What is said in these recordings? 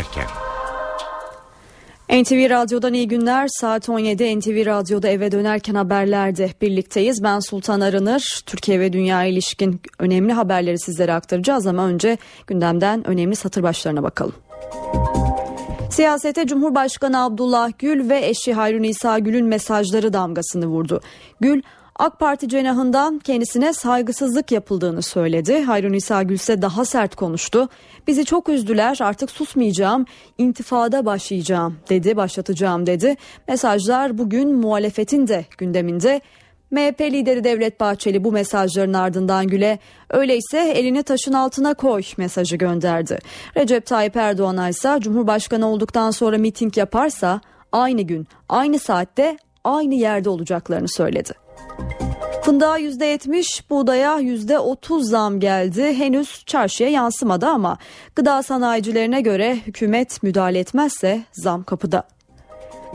dönerken. NTV Radyo'dan iyi günler. Saat 17 NTV Radyo'da eve dönerken haberlerde birlikteyiz. Ben Sultan Arınır. Türkiye ve dünya ilişkin önemli haberleri sizlere aktaracağız ama önce gündemden önemli satır başlarına bakalım. Siyasete Cumhurbaşkanı Abdullah Gül ve eşi Hayrun İsa Gül'ün mesajları damgasını vurdu. Gül AK Parti cenahından kendisine saygısızlık yapıldığını söyledi. Hayrun İsa Gül ise daha sert konuştu. Bizi çok üzdüler artık susmayacağım, intifada başlayacağım dedi, başlatacağım dedi. Mesajlar bugün muhalefetin de gündeminde. MHP lideri Devlet Bahçeli bu mesajların ardından Gül'e öyleyse elini taşın altına koy mesajı gönderdi. Recep Tayyip Erdoğan ise Cumhurbaşkanı olduktan sonra miting yaparsa aynı gün, aynı saatte, aynı yerde olacaklarını söyledi. Fındığa %70, buğdaya %30 zam geldi. Henüz çarşıya yansımadı ama gıda sanayicilerine göre hükümet müdahale etmezse zam kapıda.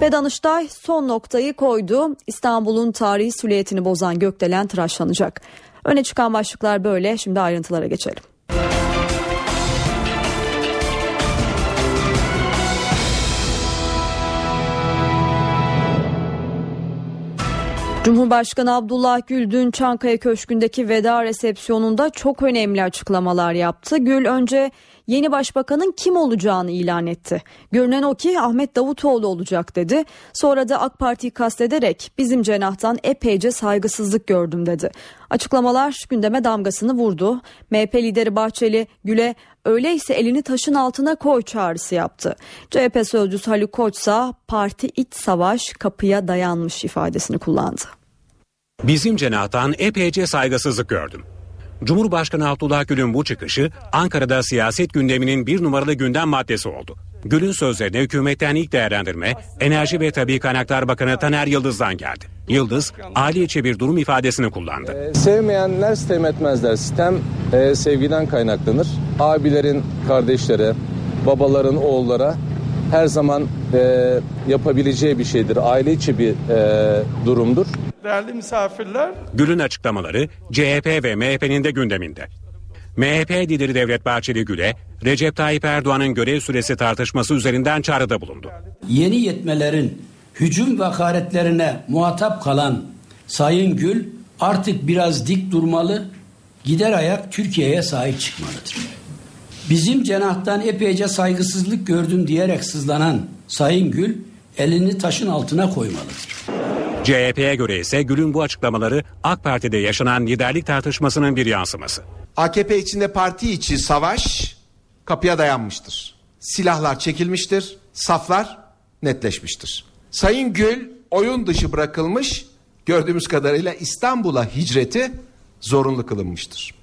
Ve Danıştay son noktayı koydu. İstanbul'un tarihi süliyetini bozan gökdelen tıraşlanacak. Öne çıkan başlıklar böyle. Şimdi ayrıntılara geçelim. Cumhurbaşkanı Abdullah Gül dün Çankaya Köşkü'ndeki veda resepsiyonunda çok önemli açıklamalar yaptı. Gül önce yeni başbakanın kim olacağını ilan etti. Görünen o ki Ahmet Davutoğlu olacak dedi. Sonra da AK Parti'yi kastederek bizim cenahtan epeyce saygısızlık gördüm dedi. Açıklamalar gündeme damgasını vurdu. MHP lideri Bahçeli Gül'e öyleyse elini taşın altına koy çağrısı yaptı. CHP sözcüsü Haluk Koç ise parti iç savaş kapıya dayanmış ifadesini kullandı. Bizim cenahtan epeyce saygısızlık gördüm. Cumhurbaşkanı Abdullah Gül'ün bu çıkışı Ankara'da siyaset gündeminin bir numaralı gündem maddesi oldu. Gül'ün sözlerine hükümetten ilk değerlendirme Enerji ve Tabi Kaynaklar Bakanı Taner Yıldız'dan geldi. Yıldız, içi bir durum ifadesini kullandı. Ee, sevmeyenler sitem etmezler. Sitem e, sevgiden kaynaklanır. Abilerin kardeşlere, babaların oğullara her zaman e, yapabileceği bir şeydir. Aile içi bir e, durumdur. Değerli misafirler. Gül'ün açıklamaları CHP ve MHP'nin de gündeminde. MHP lideri Devlet Bahçeli Gül'e Recep Tayyip Erdoğan'ın görev süresi tartışması üzerinden çağrıda bulundu. Yeni yetmelerin hücum ve hakaretlerine muhatap kalan Sayın Gül artık biraz dik durmalı, gider ayak Türkiye'ye sahip çıkmalıdır. Bizim cenahtan epeyce saygısızlık gördüm diyerek sızlanan Sayın Gül elini taşın altına koymalıdır. CHP'ye göre ise Gül'ün bu açıklamaları AK Parti'de yaşanan liderlik tartışmasının bir yansıması. AKP içinde parti içi savaş kapıya dayanmıştır. Silahlar çekilmiştir, saflar netleşmiştir. Sayın Gül oyun dışı bırakılmış, gördüğümüz kadarıyla İstanbul'a hicreti zorunlu kılınmıştır.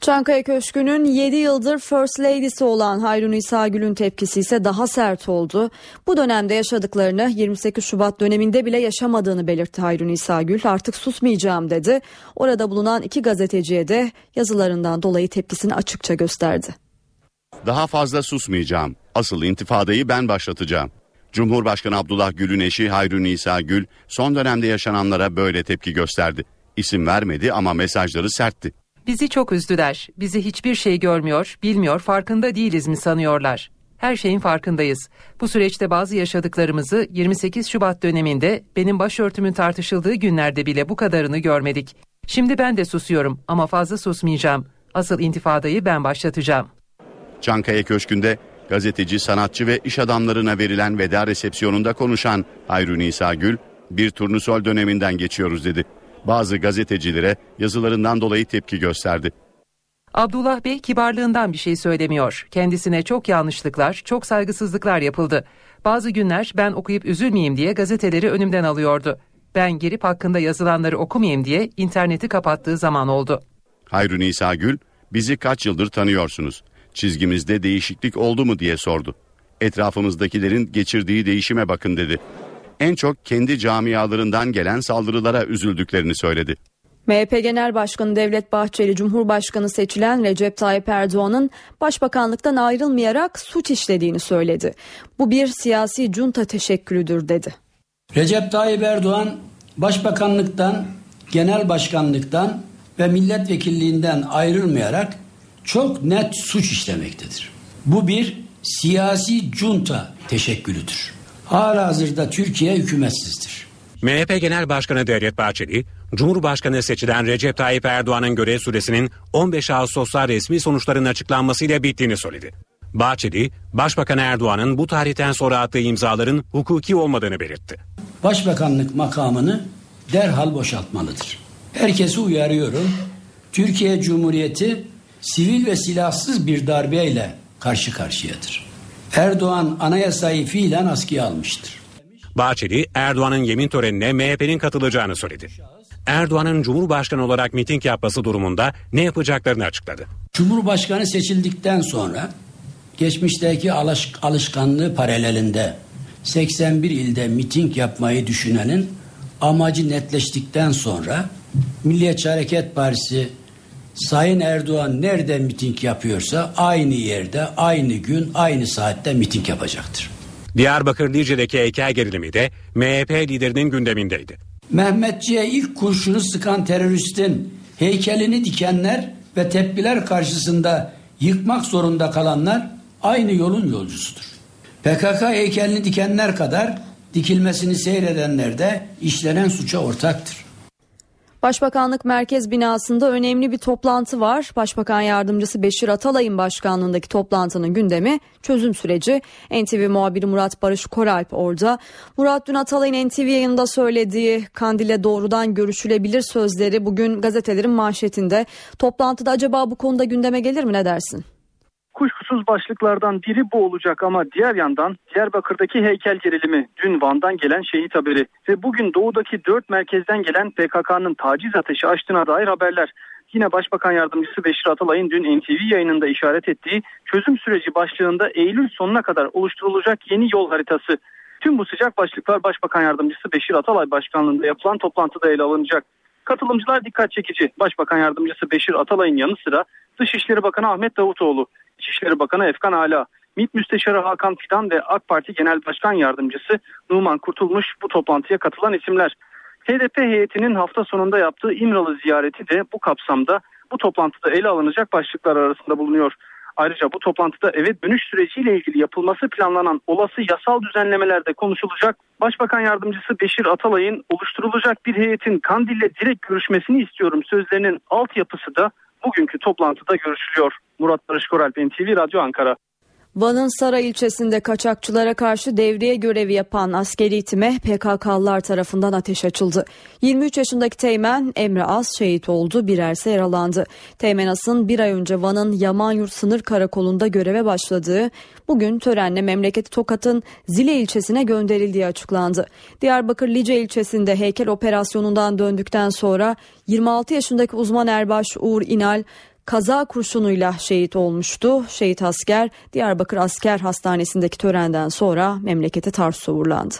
Çankaya Köşkü'nün 7 yıldır First Lady'si olan Hayrun İsa Gül'ün tepkisi ise daha sert oldu. Bu dönemde yaşadıklarını 28 Şubat döneminde bile yaşamadığını belirtti Hayrun İsa Gül. Artık susmayacağım dedi. Orada bulunan iki gazeteciye de yazılarından dolayı tepkisini açıkça gösterdi. Daha fazla susmayacağım. Asıl intifadayı ben başlatacağım. Cumhurbaşkanı Abdullah Gül'ün eşi Hayrun İsa Gül son dönemde yaşananlara böyle tepki gösterdi. İsim vermedi ama mesajları sertti. Bizi çok üzdüler. Bizi hiçbir şey görmüyor, bilmiyor, farkında değiliz mi sanıyorlar. Her şeyin farkındayız. Bu süreçte bazı yaşadıklarımızı 28 Şubat döneminde benim başörtümün tartışıldığı günlerde bile bu kadarını görmedik. Şimdi ben de susuyorum ama fazla susmayacağım. Asıl intifadayı ben başlatacağım. Çankaya Köşkü'nde gazeteci, sanatçı ve iş adamlarına verilen veda resepsiyonunda konuşan Hayrun İsa Gül, bir turnusol döneminden geçiyoruz dedi bazı gazetecilere yazılarından dolayı tepki gösterdi. Abdullah Bey kibarlığından bir şey söylemiyor. Kendisine çok yanlışlıklar, çok saygısızlıklar yapıldı. Bazı günler ben okuyup üzülmeyeyim diye gazeteleri önümden alıyordu. Ben gelip hakkında yazılanları okumayayım diye interneti kapattığı zaman oldu. Hayrun İsa Gül, bizi kaç yıldır tanıyorsunuz? Çizgimizde değişiklik oldu mu diye sordu. Etrafımızdakilerin geçirdiği değişime bakın dedi en çok kendi camialarından gelen saldırılara üzüldüklerini söyledi. MHP Genel Başkanı Devlet Bahçeli Cumhurbaşkanı seçilen Recep Tayyip Erdoğan'ın başbakanlıktan ayrılmayarak suç işlediğini söyledi. Bu bir siyasi junta teşekkülüdür dedi. Recep Tayyip Erdoğan başbakanlıktan, genel başkanlıktan ve milletvekilliğinden ayrılmayarak çok net suç işlemektedir. Bu bir siyasi junta teşekkülüdür. Hala hazırda Türkiye hükümetsizdir. MHP Genel Başkanı Devlet Bahçeli, Cumhurbaşkanı seçilen Recep Tayyip Erdoğan'ın görev süresinin 15 Ağustos'ta resmi sonuçların açıklanmasıyla bittiğini söyledi. Bahçeli, Başbakan Erdoğan'ın bu tarihten sonra attığı imzaların hukuki olmadığını belirtti. Başbakanlık makamını derhal boşaltmalıdır. Herkesi uyarıyorum. Türkiye Cumhuriyeti sivil ve silahsız bir darbeyle karşı karşıyadır. Erdoğan anayasayı fiilen askıya almıştır. Bahçeli, Erdoğan'ın yemin törenine MHP'nin katılacağını söyledi. Erdoğan'ın Cumhurbaşkanı olarak miting yapması durumunda ne yapacaklarını açıkladı. Cumhurbaşkanı seçildikten sonra geçmişteki alış, alışkanlığı paralelinde 81 ilde miting yapmayı düşünenin amacı netleştikten sonra Milliyetçi Hareket Partisi Sayın Erdoğan nerede miting yapıyorsa aynı yerde, aynı gün, aynı saatte miting yapacaktır. Diyarbakır Lice'deki heykel gerilimi de MHP liderinin gündemindeydi. Mehmetçiğe ilk kurşunu sıkan teröristin heykelini dikenler ve tepkiler karşısında yıkmak zorunda kalanlar aynı yolun yolcusudur. PKK heykelini dikenler kadar dikilmesini seyredenler de işlenen suça ortaktır. Başbakanlık Merkez Binası'nda önemli bir toplantı var. Başbakan Yardımcısı Beşir Atalay'ın başkanlığındaki toplantının gündemi çözüm süreci. NTV muhabiri Murat Barış Koralp orada. Murat dün Atalay'ın NTV yayında söylediği Kandil'e doğrudan görüşülebilir sözleri bugün gazetelerin manşetinde. Toplantıda acaba bu konuda gündeme gelir mi ne dersin? Kuşkusuz başlıklardan biri bu olacak ama diğer yandan Diyarbakır'daki heykel gerilimi, dün Van'dan gelen şehit haberi ve bugün doğudaki dört merkezden gelen PKK'nın taciz ateşi açtığına dair haberler. Yine Başbakan Yardımcısı Beşir Atalay'ın dün NTV yayınında işaret ettiği çözüm süreci başlığında Eylül sonuna kadar oluşturulacak yeni yol haritası. Tüm bu sıcak başlıklar Başbakan Yardımcısı Beşir Atalay başkanlığında yapılan toplantıda ele alınacak. Katılımcılar dikkat çekici. Başbakan Yardımcısı Beşir Atalay'ın yanı sıra Dışişleri Bakanı Ahmet Davutoğlu, İçişleri Bakanı Efkan Ala, MİT Müsteşarı Hakan Fidan ve AK Parti Genel Başkan Yardımcısı Numan Kurtulmuş bu toplantıya katılan isimler. HDP heyetinin hafta sonunda yaptığı İmralı ziyareti de bu kapsamda bu toplantıda ele alınacak başlıklar arasında bulunuyor. Ayrıca bu toplantıda eve dönüş süreciyle ilgili yapılması planlanan olası yasal düzenlemelerde konuşulacak. Başbakan Yardımcısı Beşir Atalay'ın oluşturulacak bir heyetin Kandil'le direkt görüşmesini istiyorum sözlerinin altyapısı da bugünkü toplantıda görüşülüyor. Murat Barış Koralp NTV Radyo Ankara. Van'ın Saray ilçesinde kaçakçılara karşı devriye görevi yapan askeri itime PKK'lılar tarafından ateş açıldı. 23 yaşındaki Teğmen Emre As şehit oldu, birer ise yaralandı. Teğmen As'ın bir ay önce Van'ın Yamanyurt sınır karakolunda göreve başladığı, bugün törenle memleketi Tokat'ın Zile ilçesine gönderildiği açıklandı. Diyarbakır Lice ilçesinde heykel operasyonundan döndükten sonra 26 yaşındaki uzman erbaş Uğur İnal kaza kurşunuyla şehit olmuştu. Şehit asker Diyarbakır Asker Hastanesi'ndeki törenden sonra memlekete Tarsus'a uğurlandı.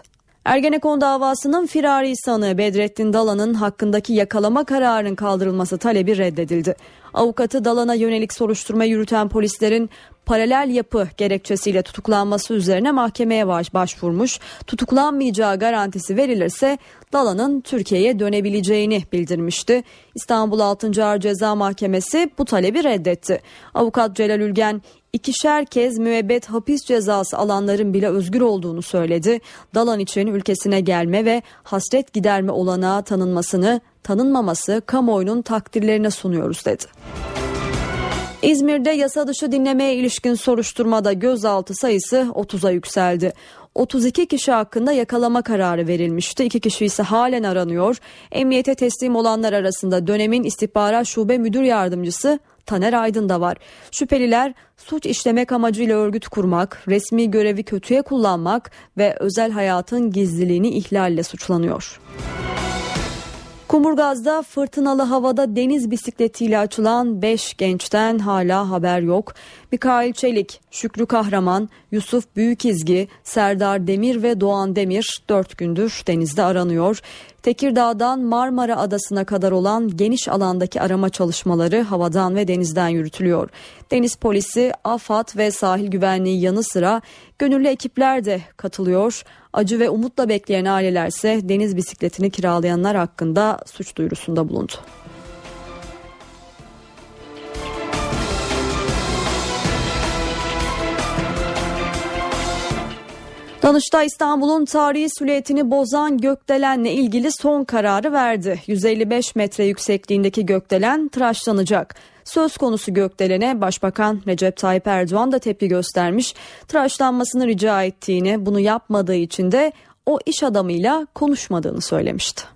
Ergenekon davasının firari sanığı Bedrettin Dalan'ın hakkındaki yakalama kararının kaldırılması talebi reddedildi. Avukatı Dalan'a yönelik soruşturma yürüten polislerin paralel yapı gerekçesiyle tutuklanması üzerine mahkemeye başvurmuş. Tutuklanmayacağı garantisi verilirse Dalan'ın Türkiye'ye dönebileceğini bildirmişti. İstanbul 6. Ağır Ceza Mahkemesi bu talebi reddetti. Avukat Celal Ülgen ikişer kez müebbet hapis cezası alanların bile özgür olduğunu söyledi. Dalan için ülkesine gelme ve hasret giderme olanağı tanınmasını, tanınmaması kamuoyunun takdirlerine sunuyoruz dedi. İzmir'de yasa dışı dinlemeye ilişkin soruşturmada gözaltı sayısı 30'a yükseldi. 32 kişi hakkında yakalama kararı verilmişti. İki kişi ise halen aranıyor. Emniyete teslim olanlar arasında dönemin istihbarat şube müdür yardımcısı Taner Aydın da var. Şüpheliler suç işlemek amacıyla örgüt kurmak, resmi görevi kötüye kullanmak ve özel hayatın gizliliğini ihlalle suçlanıyor. Kumurgaz'da fırtınalı havada deniz bisikletiyle açılan 5 gençten hala haber yok. Mikail Çelik, Şükrü Kahraman, Yusuf Büyükizgi, Serdar Demir ve Doğan Demir 4 gündür denizde aranıyor. Tekirdağ'dan Marmara Adası'na kadar olan geniş alandaki arama çalışmaları havadan ve denizden yürütülüyor. Deniz polisi, AFAD ve sahil güvenliği yanı sıra gönüllü ekipler de katılıyor. Acı ve umutla bekleyen ailelerse deniz bisikletini kiralayanlar hakkında suç duyurusunda bulundu. Danıştay İstanbul'un tarihi silüetini bozan gökdelenle ilgili son kararı verdi. 155 metre yüksekliğindeki gökdelen tıraşlanacak. Söz konusu gökdelene Başbakan Recep Tayyip Erdoğan da tepki göstermiş. Tıraşlanmasını rica ettiğini, bunu yapmadığı için de o iş adamıyla konuşmadığını söylemişti.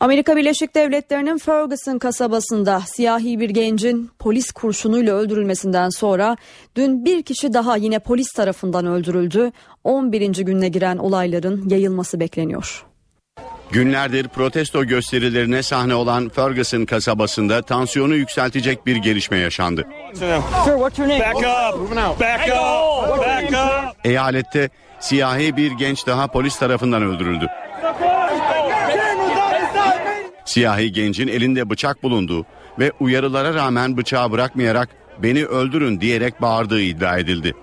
Amerika Birleşik Devletleri'nin Ferguson kasabasında siyahi bir gencin polis kurşunuyla öldürülmesinden sonra dün bir kişi daha yine polis tarafından öldürüldü. 11. gününe giren olayların yayılması bekleniyor. Günlerdir protesto gösterilerine sahne olan Ferguson kasabasında tansiyonu yükseltecek bir gelişme yaşandı. Eyalette siyahi bir genç daha polis tarafından öldürüldü. Siyahi gencin elinde bıçak bulunduğu ve uyarılara rağmen bıçağı bırakmayarak beni öldürün diyerek bağırdığı iddia edildi.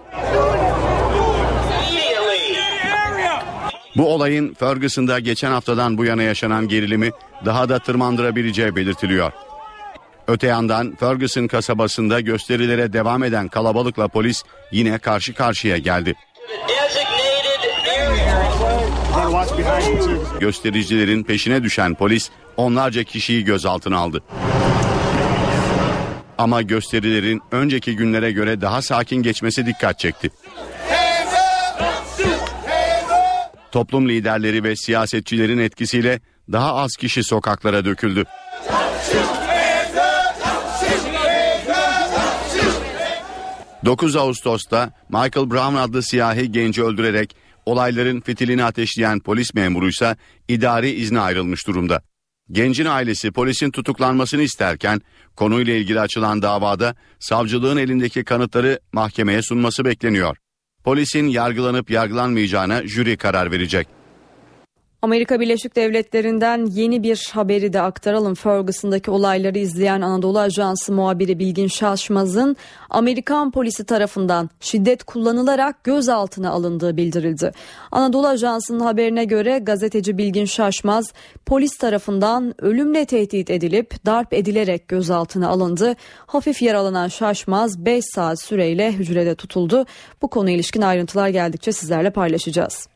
Bu olayın Ferguson'da geçen haftadan bu yana yaşanan gerilimi daha da tırmandırabileceği belirtiliyor. Öte yandan Ferguson kasabasında gösterilere devam eden kalabalıkla polis yine karşı karşıya geldi. Göstericilerin peşine düşen polis onlarca kişiyi gözaltına aldı. Ama gösterilerin önceki günlere göre daha sakin geçmesi dikkat çekti. Toplum liderleri ve siyasetçilerin etkisiyle daha az kişi sokaklara döküldü. ...9 Ağustos'ta Michael Brown adlı siyahi genci öldürerek olayların fitilini ateşleyen polis memuruysa idari izne ayrılmış durumda. Gencin ailesi polisin tutuklanmasını isterken konuyla ilgili açılan davada savcılığın elindeki kanıtları mahkemeye sunması bekleniyor. Polisin yargılanıp yargılanmayacağına jüri karar verecek. Amerika Birleşik Devletleri'nden yeni bir haberi de aktaralım. Ferguson'daki olayları izleyen Anadolu Ajansı muhabiri Bilgin Şaşmaz'ın Amerikan polisi tarafından şiddet kullanılarak gözaltına alındığı bildirildi. Anadolu Ajansı'nın haberine göre gazeteci Bilgin Şaşmaz polis tarafından ölümle tehdit edilip darp edilerek gözaltına alındı. Hafif yaralanan Şaşmaz 5 saat süreyle hücrede tutuldu. Bu konuya ilişkin ayrıntılar geldikçe sizlerle paylaşacağız.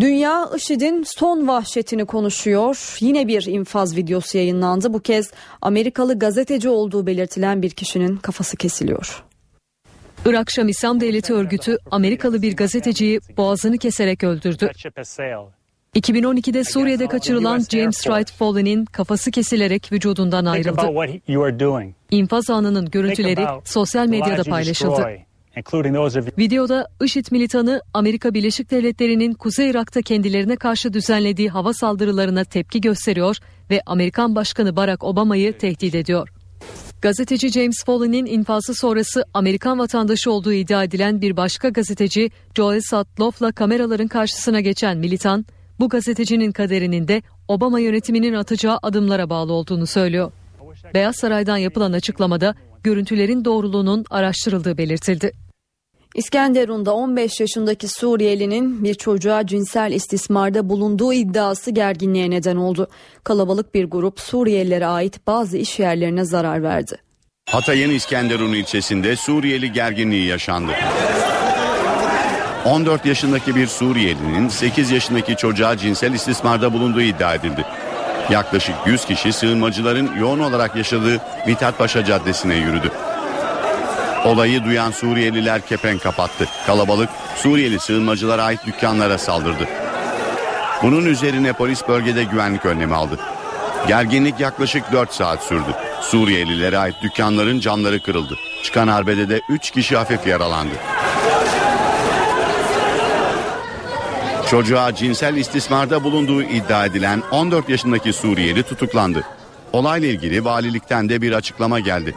Dünya IŞİD'in son vahşetini konuşuyor. Yine bir infaz videosu yayınlandı. Bu kez Amerikalı gazeteci olduğu belirtilen bir kişinin kafası kesiliyor. Irak Şam İslam Devleti örgütü Amerikalı bir gazeteciyi boğazını keserek öldürdü. 2012'de Suriye'de kaçırılan James Wright Foley'nin kafası kesilerek vücudundan ayrıldı. İnfaz anının görüntüleri sosyal medyada paylaşıldı. Videoda IŞİD militanı Amerika Birleşik Devletleri'nin Kuzey Irak'ta kendilerine karşı düzenlediği hava saldırılarına tepki gösteriyor ve Amerikan Başkanı Barack Obama'yı tehdit ediyor. Gazeteci James Foley'nin infazı sonrası Amerikan vatandaşı olduğu iddia edilen bir başka gazeteci Joel Sutloff'la kameraların karşısına geçen militan, bu gazetecinin kaderinin de Obama yönetiminin atacağı adımlara bağlı olduğunu söylüyor. Beyaz Saray'dan yapılan açıklamada görüntülerin doğruluğunun araştırıldığı belirtildi. İskenderun'da 15 yaşındaki Suriyelinin bir çocuğa cinsel istismarda bulunduğu iddiası gerginliğe neden oldu. Kalabalık bir grup Suriyelilere ait bazı iş yerlerine zarar verdi. Hatay'ın İskenderun ilçesinde Suriyeli gerginliği yaşandı. 14 yaşındaki bir Suriyelinin 8 yaşındaki çocuğa cinsel istismarda bulunduğu iddia edildi. Yaklaşık 100 kişi sığınmacıların yoğun olarak yaşadığı Mithat Caddesi'ne yürüdü. Olayı duyan Suriyeliler kepen kapattı. Kalabalık Suriyeli sığınmacılara ait dükkanlara saldırdı. Bunun üzerine polis bölgede güvenlik önlemi aldı. Gerginlik yaklaşık 4 saat sürdü. Suriyelilere ait dükkanların camları kırıldı. Çıkan arbede de 3 kişi hafif yaralandı. Çocuğa cinsel istismarda bulunduğu iddia edilen 14 yaşındaki Suriyeli tutuklandı. Olayla ilgili valilikten de bir açıklama geldi.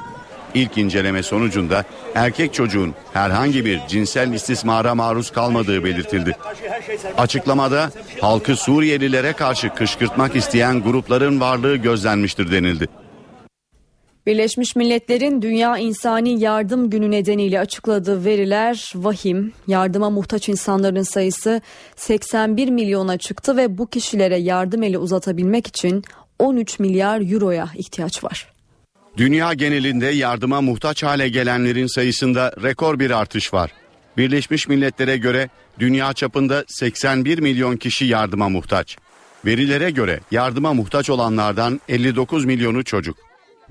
İlk inceleme sonucunda erkek çocuğun herhangi bir cinsel istismara maruz kalmadığı belirtildi. Açıklamada halkı Suriyelilere karşı kışkırtmak isteyen grupların varlığı gözlenmiştir denildi. Birleşmiş Milletler'in Dünya İnsani Yardım Günü nedeniyle açıkladığı veriler vahim. Yardıma muhtaç insanların sayısı 81 milyona çıktı ve bu kişilere yardım eli uzatabilmek için 13 milyar euroya ihtiyaç var. Dünya genelinde yardıma muhtaç hale gelenlerin sayısında rekor bir artış var. Birleşmiş Milletler'e göre dünya çapında 81 milyon kişi yardıma muhtaç. Verilere göre yardıma muhtaç olanlardan 59 milyonu çocuk.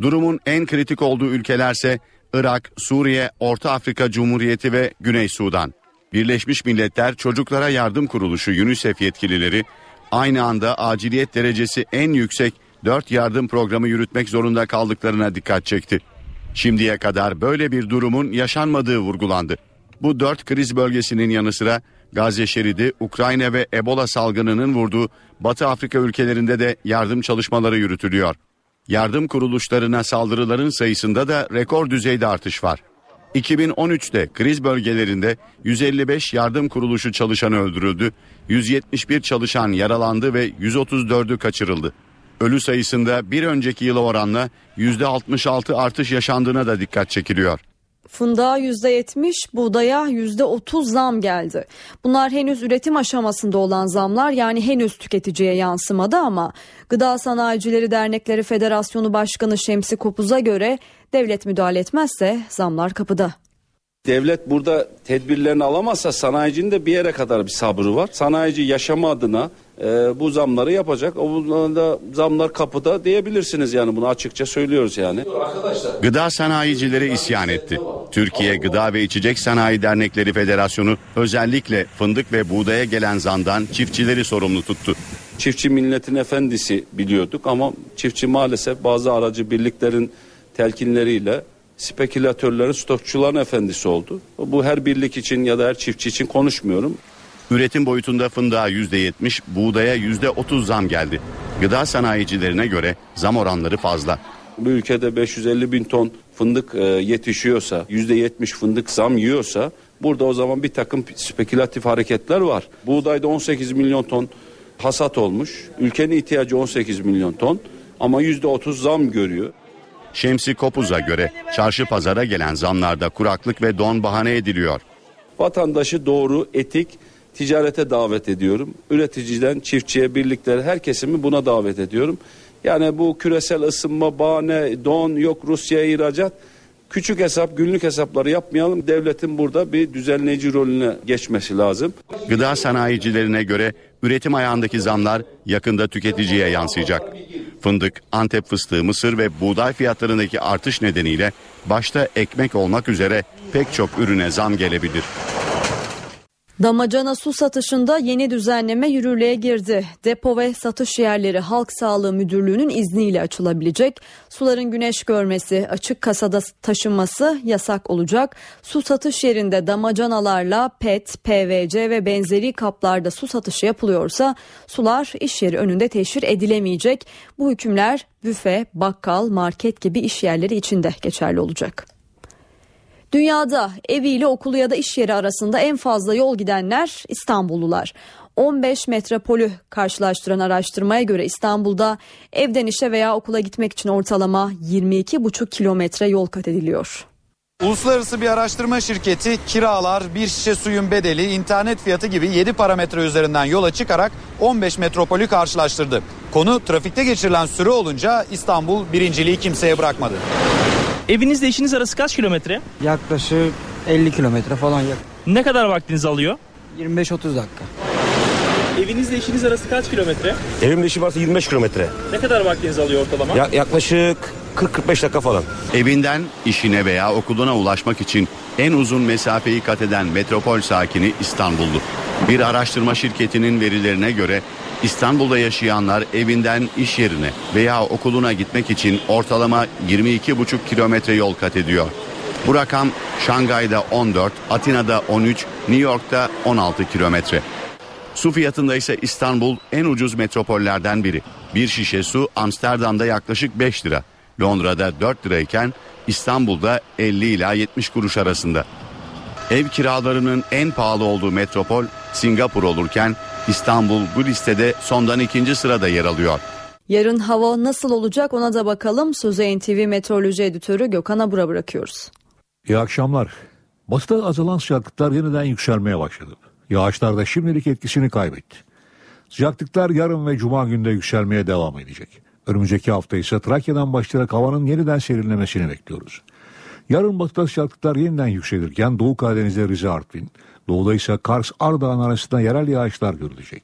Durumun en kritik olduğu ülkelerse Irak, Suriye, Orta Afrika Cumhuriyeti ve Güney Sudan. Birleşmiş Milletler Çocuklara Yardım Kuruluşu UNICEF yetkilileri aynı anda aciliyet derecesi en yüksek 4 yardım programı yürütmek zorunda kaldıklarına dikkat çekti. Şimdiye kadar böyle bir durumun yaşanmadığı vurgulandı. Bu dört kriz bölgesinin yanı sıra Gazze şeridi, Ukrayna ve Ebola salgınının vurduğu Batı Afrika ülkelerinde de yardım çalışmaları yürütülüyor. Yardım kuruluşlarına saldırıların sayısında da rekor düzeyde artış var. 2013'te kriz bölgelerinde 155 yardım kuruluşu çalışanı öldürüldü, 171 çalışan yaralandı ve 134'ü kaçırıldı. Ölü sayısında bir önceki yıla oranla %66 artış yaşandığına da dikkat çekiliyor. Fındığa %70, buğdaya %30 zam geldi. Bunlar henüz üretim aşamasında olan zamlar yani henüz tüketiciye yansımadı ama Gıda Sanayicileri Dernekleri Federasyonu Başkanı Şemsi Kopuz'a göre devlet müdahale etmezse zamlar kapıda. Devlet burada tedbirlerini alamazsa sanayicinin de bir yere kadar bir sabrı var. Sanayici yaşama adına e, bu zamları yapacak. O da zamlar kapıda diyebilirsiniz yani bunu açıkça söylüyoruz yani. Gıda sanayicileri isyan etti. Türkiye Gıda ve İçecek Sanayi Dernekleri Federasyonu özellikle fındık ve buğdaya gelen zamdan çiftçileri sorumlu tuttu. Çiftçi milletin efendisi biliyorduk ama çiftçi maalesef bazı aracı birliklerin telkinleriyle spekülatörlerin, stokçuların efendisi oldu. Bu her birlik için ya da her çiftçi için konuşmuyorum. Üretim boyutunda fındığa %70, buğdaya %30 zam geldi. Gıda sanayicilerine göre zam oranları fazla. Bu ülkede 550 bin ton fındık e, yetişiyorsa, %70 fındık zam yiyorsa burada o zaman bir takım spekülatif hareketler var. Buğdayda 18 milyon ton hasat olmuş. Ülkenin ihtiyacı 18 milyon ton ama %30 zam görüyor. Şemsi Kopuz'a göre çarşı pazara gelen zamlarda kuraklık ve don bahane ediliyor. Vatandaşı doğru, etik, ticarete davet ediyorum. Üreticiden çiftçiye, birliklere her kesimi buna davet ediyorum. Yani bu küresel ısınma, bahane, don, yok Rusya ihracat küçük hesap, günlük hesapları yapmayalım. Devletin burada bir düzenleyici rolüne geçmesi lazım. Gıda sanayicilerine göre üretim ayağındaki zamlar yakında tüketiciye yansıyacak. Fındık, Antep fıstığı, mısır ve buğday fiyatlarındaki artış nedeniyle başta ekmek olmak üzere pek çok ürüne zam gelebilir. Damacana su satışında yeni düzenleme yürürlüğe girdi. Depo ve satış yerleri Halk Sağlığı Müdürlüğü'nün izniyle açılabilecek. Suların güneş görmesi, açık kasada taşınması yasak olacak. Su satış yerinde damacanalarla PET, PVC ve benzeri kaplarda su satışı yapılıyorsa sular iş yeri önünde teşhir edilemeyecek. Bu hükümler büfe, bakkal, market gibi iş yerleri içinde geçerli olacak. Dünyada eviyle okulu ya da iş yeri arasında en fazla yol gidenler İstanbullular. 15 metropolü karşılaştıran araştırmaya göre İstanbul'da evden işe veya okula gitmek için ortalama 22,5 kilometre yol kat ediliyor. Uluslararası bir araştırma şirketi kiralar, bir şişe suyun bedeli, internet fiyatı gibi 7 parametre üzerinden yola çıkarak 15 metropolü karşılaştırdı. Konu trafikte geçirilen süre olunca İstanbul birinciliği kimseye bırakmadı. Evinizle işiniz arası kaç kilometre? Yaklaşık 50 kilometre falan. Ne kadar vaktinizi alıyor? 25-30 dakika. Evinizle işiniz arası kaç kilometre? Evimle işim varsa 25 kilometre. Ne kadar vaktinizi alıyor ortalama? Ya, yaklaşık 40-45 dakika falan. Evinden işine veya okuluna ulaşmak için en uzun mesafeyi kat eden metropol sakini İstanbullu. Bir araştırma şirketinin verilerine göre İstanbul'da yaşayanlar evinden iş yerine veya okuluna gitmek için ortalama 22,5 kilometre yol kat ediyor. Bu rakam Şangay'da 14, Atina'da 13, New York'ta 16 kilometre. Su fiyatında ise İstanbul en ucuz metropollerden biri. Bir şişe su Amsterdam'da yaklaşık 5 lira. Londra'da 4 lirayken İstanbul'da 50 ila 70 kuruş arasında. Ev kiralarının en pahalı olduğu metropol Singapur olurken İstanbul bu listede sondan ikinci sırada yer alıyor. Yarın hava nasıl olacak ona da bakalım. Sözü NTV Meteoroloji Editörü Gökhan Abur'a bırakıyoruz. İyi akşamlar. Batıda azalan sıcaklıklar yeniden yükselmeye başladı. Yağışlar da şimdilik etkisini kaybetti. Sıcaklıklar yarın ve cuma günde yükselmeye devam edecek. Önümüzdeki hafta ise Trakya'dan başlayarak havanın yeniden serinlemesini bekliyoruz. Yarın batıda sıcaklıklar yeniden yükselirken Doğu Karadeniz'de Rize Artvin, doğuda ise Kars Ardahan arasında yerel yağışlar görülecek.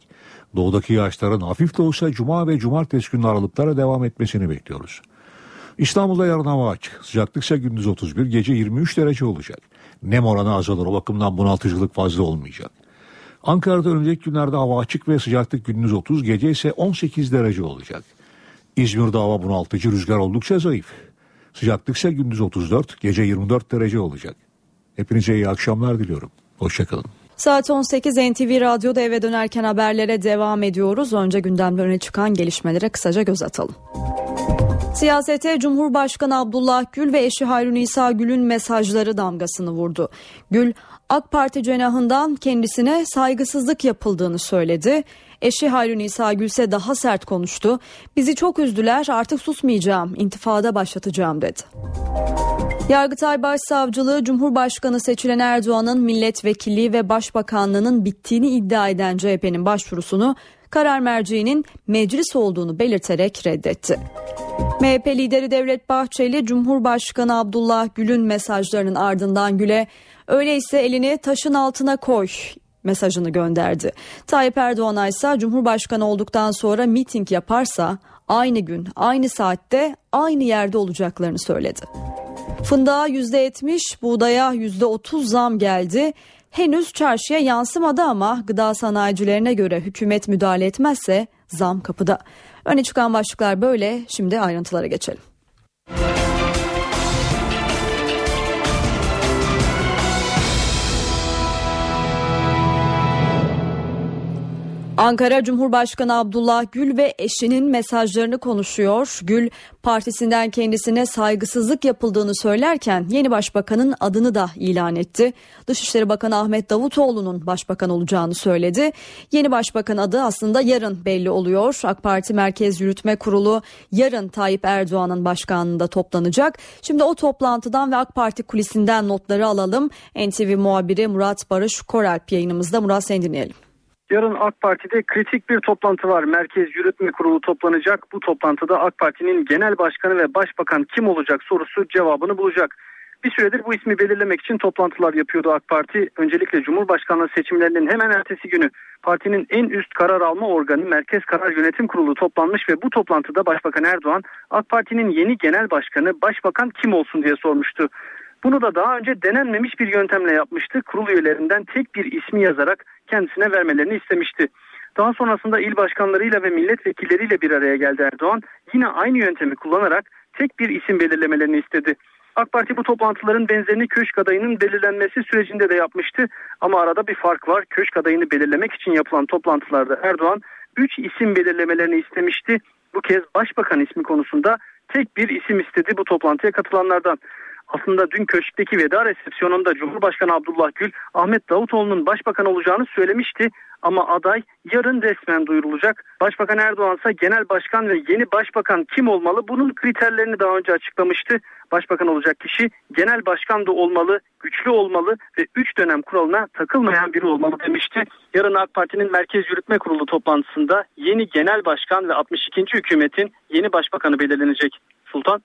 Doğudaki yağışların hafif de olsa cuma ve cumartesi günü aralıklara devam etmesini bekliyoruz. İstanbul'da yarın hava açık. Sıcaklık ise gündüz 31, gece 23 derece olacak. Nem oranı azalır o bakımdan bunaltıcılık fazla olmayacak. Ankara'da önümüzdeki günlerde hava açık ve sıcaklık gündüz 30, gece ise 18 derece olacak. İzmir'de hava bunaltıcı, rüzgar oldukça zayıf. Sıcaklık ise gündüz 34, gece 24 derece olacak. Hepinize iyi akşamlar diliyorum. Hoşçakalın. Saat 18 NTV Radyo'da eve dönerken haberlere devam ediyoruz. Önce gündemde öne çıkan gelişmelere kısaca göz atalım. Siyasete Cumhurbaşkanı Abdullah Gül ve eşi Hayrun İsa Gül'ün mesajları damgasını vurdu. Gül, AK Parti cenahından kendisine saygısızlık yapıldığını söyledi. Eşi Hayrun İsa Gül ise daha sert konuştu. Bizi çok üzdüler artık susmayacağım, intifada başlatacağım dedi. Yargıtay Başsavcılığı Cumhurbaşkanı seçilen Erdoğan'ın milletvekilliği ve başbakanlığının bittiğini iddia eden CHP'nin başvurusunu karar merciğinin meclis olduğunu belirterek reddetti. MHP lideri Devlet Bahçeli Cumhurbaşkanı Abdullah Gül'ün mesajlarının ardından Gül'e öyleyse elini taşın altına koy mesajını gönderdi. Tayyip Erdoğan ise Cumhurbaşkanı olduktan sonra miting yaparsa aynı gün, aynı saatte, aynı yerde olacaklarını söyledi. Fındığa %70, buğdaya %30 zam geldi. Henüz çarşıya yansımadı ama gıda sanayicilerine göre hükümet müdahale etmezse zam kapıda. Öne çıkan başlıklar böyle. Şimdi ayrıntılara geçelim. Ankara Cumhurbaşkanı Abdullah Gül ve eşinin mesajlarını konuşuyor. Gül partisinden kendisine saygısızlık yapıldığını söylerken yeni başbakanın adını da ilan etti. Dışişleri Bakanı Ahmet Davutoğlu'nun başbakan olacağını söyledi. Yeni başbakan adı aslında yarın belli oluyor. AK Parti Merkez Yürütme Kurulu yarın Tayyip Erdoğan'ın başkanlığında toplanacak. Şimdi o toplantıdan ve AK Parti kulisinden notları alalım. NTV muhabiri Murat Barış Koralp yayınımızda. Murat seni dinleyelim. Yarın AK Parti'de kritik bir toplantı var. Merkez Yürütme Kurulu toplanacak. Bu toplantıda AK Parti'nin genel başkanı ve başbakan kim olacak sorusu cevabını bulacak. Bir süredir bu ismi belirlemek için toplantılar yapıyordu AK Parti. Öncelikle Cumhurbaşkanlığı seçimlerinin hemen ertesi günü partinin en üst karar alma organı Merkez Karar Yönetim Kurulu toplanmış ve bu toplantıda Başbakan Erdoğan AK Parti'nin yeni genel başkanı başbakan kim olsun diye sormuştu. Bunu da daha önce denenmemiş bir yöntemle yapmıştı. Kurul üyelerinden tek bir ismi yazarak kendisine vermelerini istemişti. Daha sonrasında il başkanlarıyla ve milletvekilleriyle bir araya geldi Erdoğan. Yine aynı yöntemi kullanarak tek bir isim belirlemelerini istedi. AK Parti bu toplantıların benzerini köşk adayının belirlenmesi sürecinde de yapmıştı. Ama arada bir fark var. Köşk adayını belirlemek için yapılan toplantılarda Erdoğan 3 isim belirlemelerini istemişti. Bu kez başbakan ismi konusunda tek bir isim istedi bu toplantıya katılanlardan aslında dün köşkteki veda resepsiyonunda Cumhurbaşkanı Abdullah Gül Ahmet Davutoğlu'nun başbakan olacağını söylemişti ama aday yarın resmen duyurulacak. Başbakan Erdoğan ise genel başkan ve yeni başbakan kim olmalı bunun kriterlerini daha önce açıklamıştı. Başbakan olacak kişi genel başkan da olmalı, güçlü olmalı ve 3 dönem kuralına takılmayan biri olmalı demişti. Yarın AK Parti'nin Merkez Yürütme Kurulu toplantısında yeni genel başkan ve 62. hükümetin yeni başbakanı belirlenecek. Sultan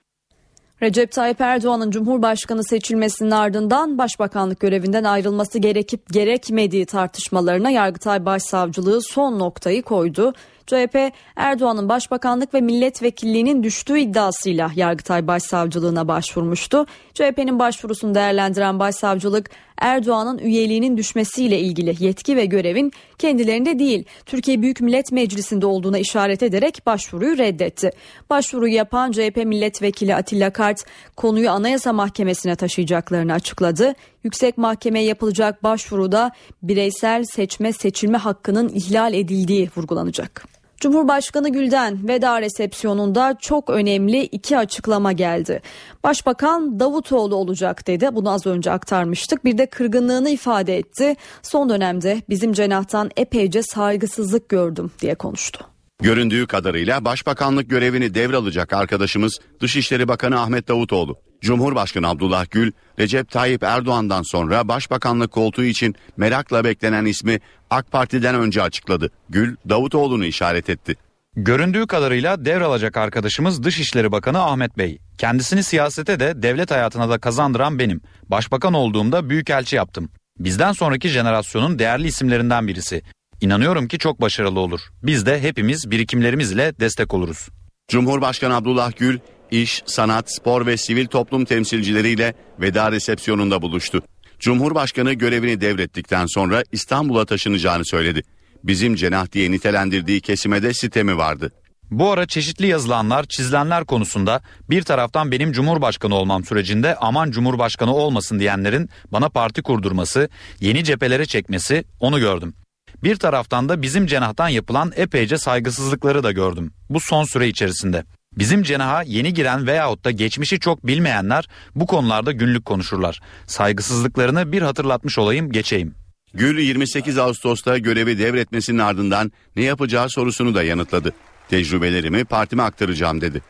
Recep Tayyip Erdoğan'ın Cumhurbaşkanı seçilmesinin ardından başbakanlık görevinden ayrılması gerekip gerekmediği tartışmalarına Yargıtay Başsavcılığı son noktayı koydu. CHP Erdoğan'ın başbakanlık ve milletvekilliğinin düştüğü iddiasıyla Yargıtay Başsavcılığına başvurmuştu. CHP'nin başvurusunu değerlendiren başsavcılık Erdoğan'ın üyeliğinin düşmesiyle ilgili yetki ve görevin kendilerinde değil Türkiye Büyük Millet Meclisi'nde olduğuna işaret ederek başvuruyu reddetti. Başvuruyu yapan CHP milletvekili Atilla Kart konuyu Anayasa Mahkemesi'ne taşıyacaklarını açıkladı. Yüksek Mahkemeye yapılacak başvuruda bireysel seçme seçilme hakkının ihlal edildiği vurgulanacak. Cumhurbaşkanı Gül'den veda resepsiyonunda çok önemli iki açıklama geldi. Başbakan Davutoğlu olacak dedi. Bunu az önce aktarmıştık. Bir de kırgınlığını ifade etti. Son dönemde bizim cenahtan epeyce saygısızlık gördüm diye konuştu. Göründüğü kadarıyla başbakanlık görevini devralacak arkadaşımız Dışişleri Bakanı Ahmet Davutoğlu. Cumhurbaşkanı Abdullah Gül, Recep Tayyip Erdoğan'dan sonra başbakanlık koltuğu için merakla beklenen ismi AK Parti'den önce açıkladı. Gül, Davutoğlu'nu işaret etti. Göründüğü kadarıyla devralacak arkadaşımız Dışişleri Bakanı Ahmet Bey. Kendisini siyasete de devlet hayatına da kazandıran benim. Başbakan olduğumda büyükelçi yaptım. Bizden sonraki jenerasyonun değerli isimlerinden birisi. İnanıyorum ki çok başarılı olur. Biz de hepimiz birikimlerimizle destek oluruz. Cumhurbaşkanı Abdullah Gül, iş, sanat, spor ve sivil toplum temsilcileriyle veda resepsiyonunda buluştu. Cumhurbaşkanı görevini devrettikten sonra İstanbul'a taşınacağını söyledi. Bizim cenah diye nitelendirdiği kesime de sitemi vardı. Bu ara çeşitli yazılanlar, çizilenler konusunda bir taraftan benim cumhurbaşkanı olmam sürecinde aman cumhurbaşkanı olmasın diyenlerin bana parti kurdurması, yeni cephelere çekmesi onu gördüm. Bir taraftan da bizim cenahtan yapılan epeyce saygısızlıkları da gördüm. Bu son süre içerisinde. Bizim cenaha yeni giren veyahut da geçmişi çok bilmeyenler bu konularda günlük konuşurlar. Saygısızlıklarını bir hatırlatmış olayım geçeyim. Gül 28 Ağustos'ta görevi devretmesinin ardından ne yapacağı sorusunu da yanıtladı. Tecrübelerimi partime aktaracağım dedi.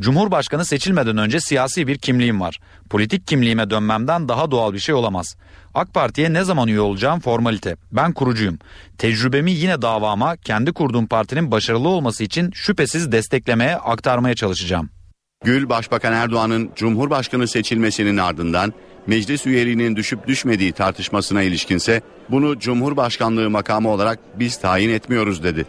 Cumhurbaşkanı seçilmeden önce siyasi bir kimliğim var. Politik kimliğime dönmemden daha doğal bir şey olamaz. AK Parti'ye ne zaman üye olacağım formalite. Ben kurucuyum. Tecrübemi yine davama kendi kurduğum partinin başarılı olması için şüphesiz desteklemeye, aktarmaya çalışacağım. Gül, Başbakan Erdoğan'ın Cumhurbaşkanı seçilmesinin ardından meclis üyeliğinin düşüp düşmediği tartışmasına ilişkinse bunu Cumhurbaşkanlığı makamı olarak biz tayin etmiyoruz dedi.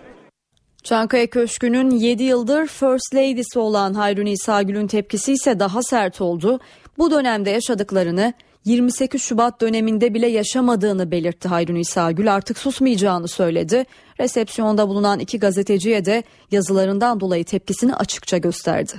Çankaya Köşkü'nün 7 yıldır First Lady'si olan Hayrun İsagül'ün tepkisi ise daha sert oldu. Bu dönemde yaşadıklarını 28 Şubat döneminde bile yaşamadığını belirtti Hayrun İsagül artık susmayacağını söyledi. Resepsiyonda bulunan iki gazeteciye de yazılarından dolayı tepkisini açıkça gösterdi.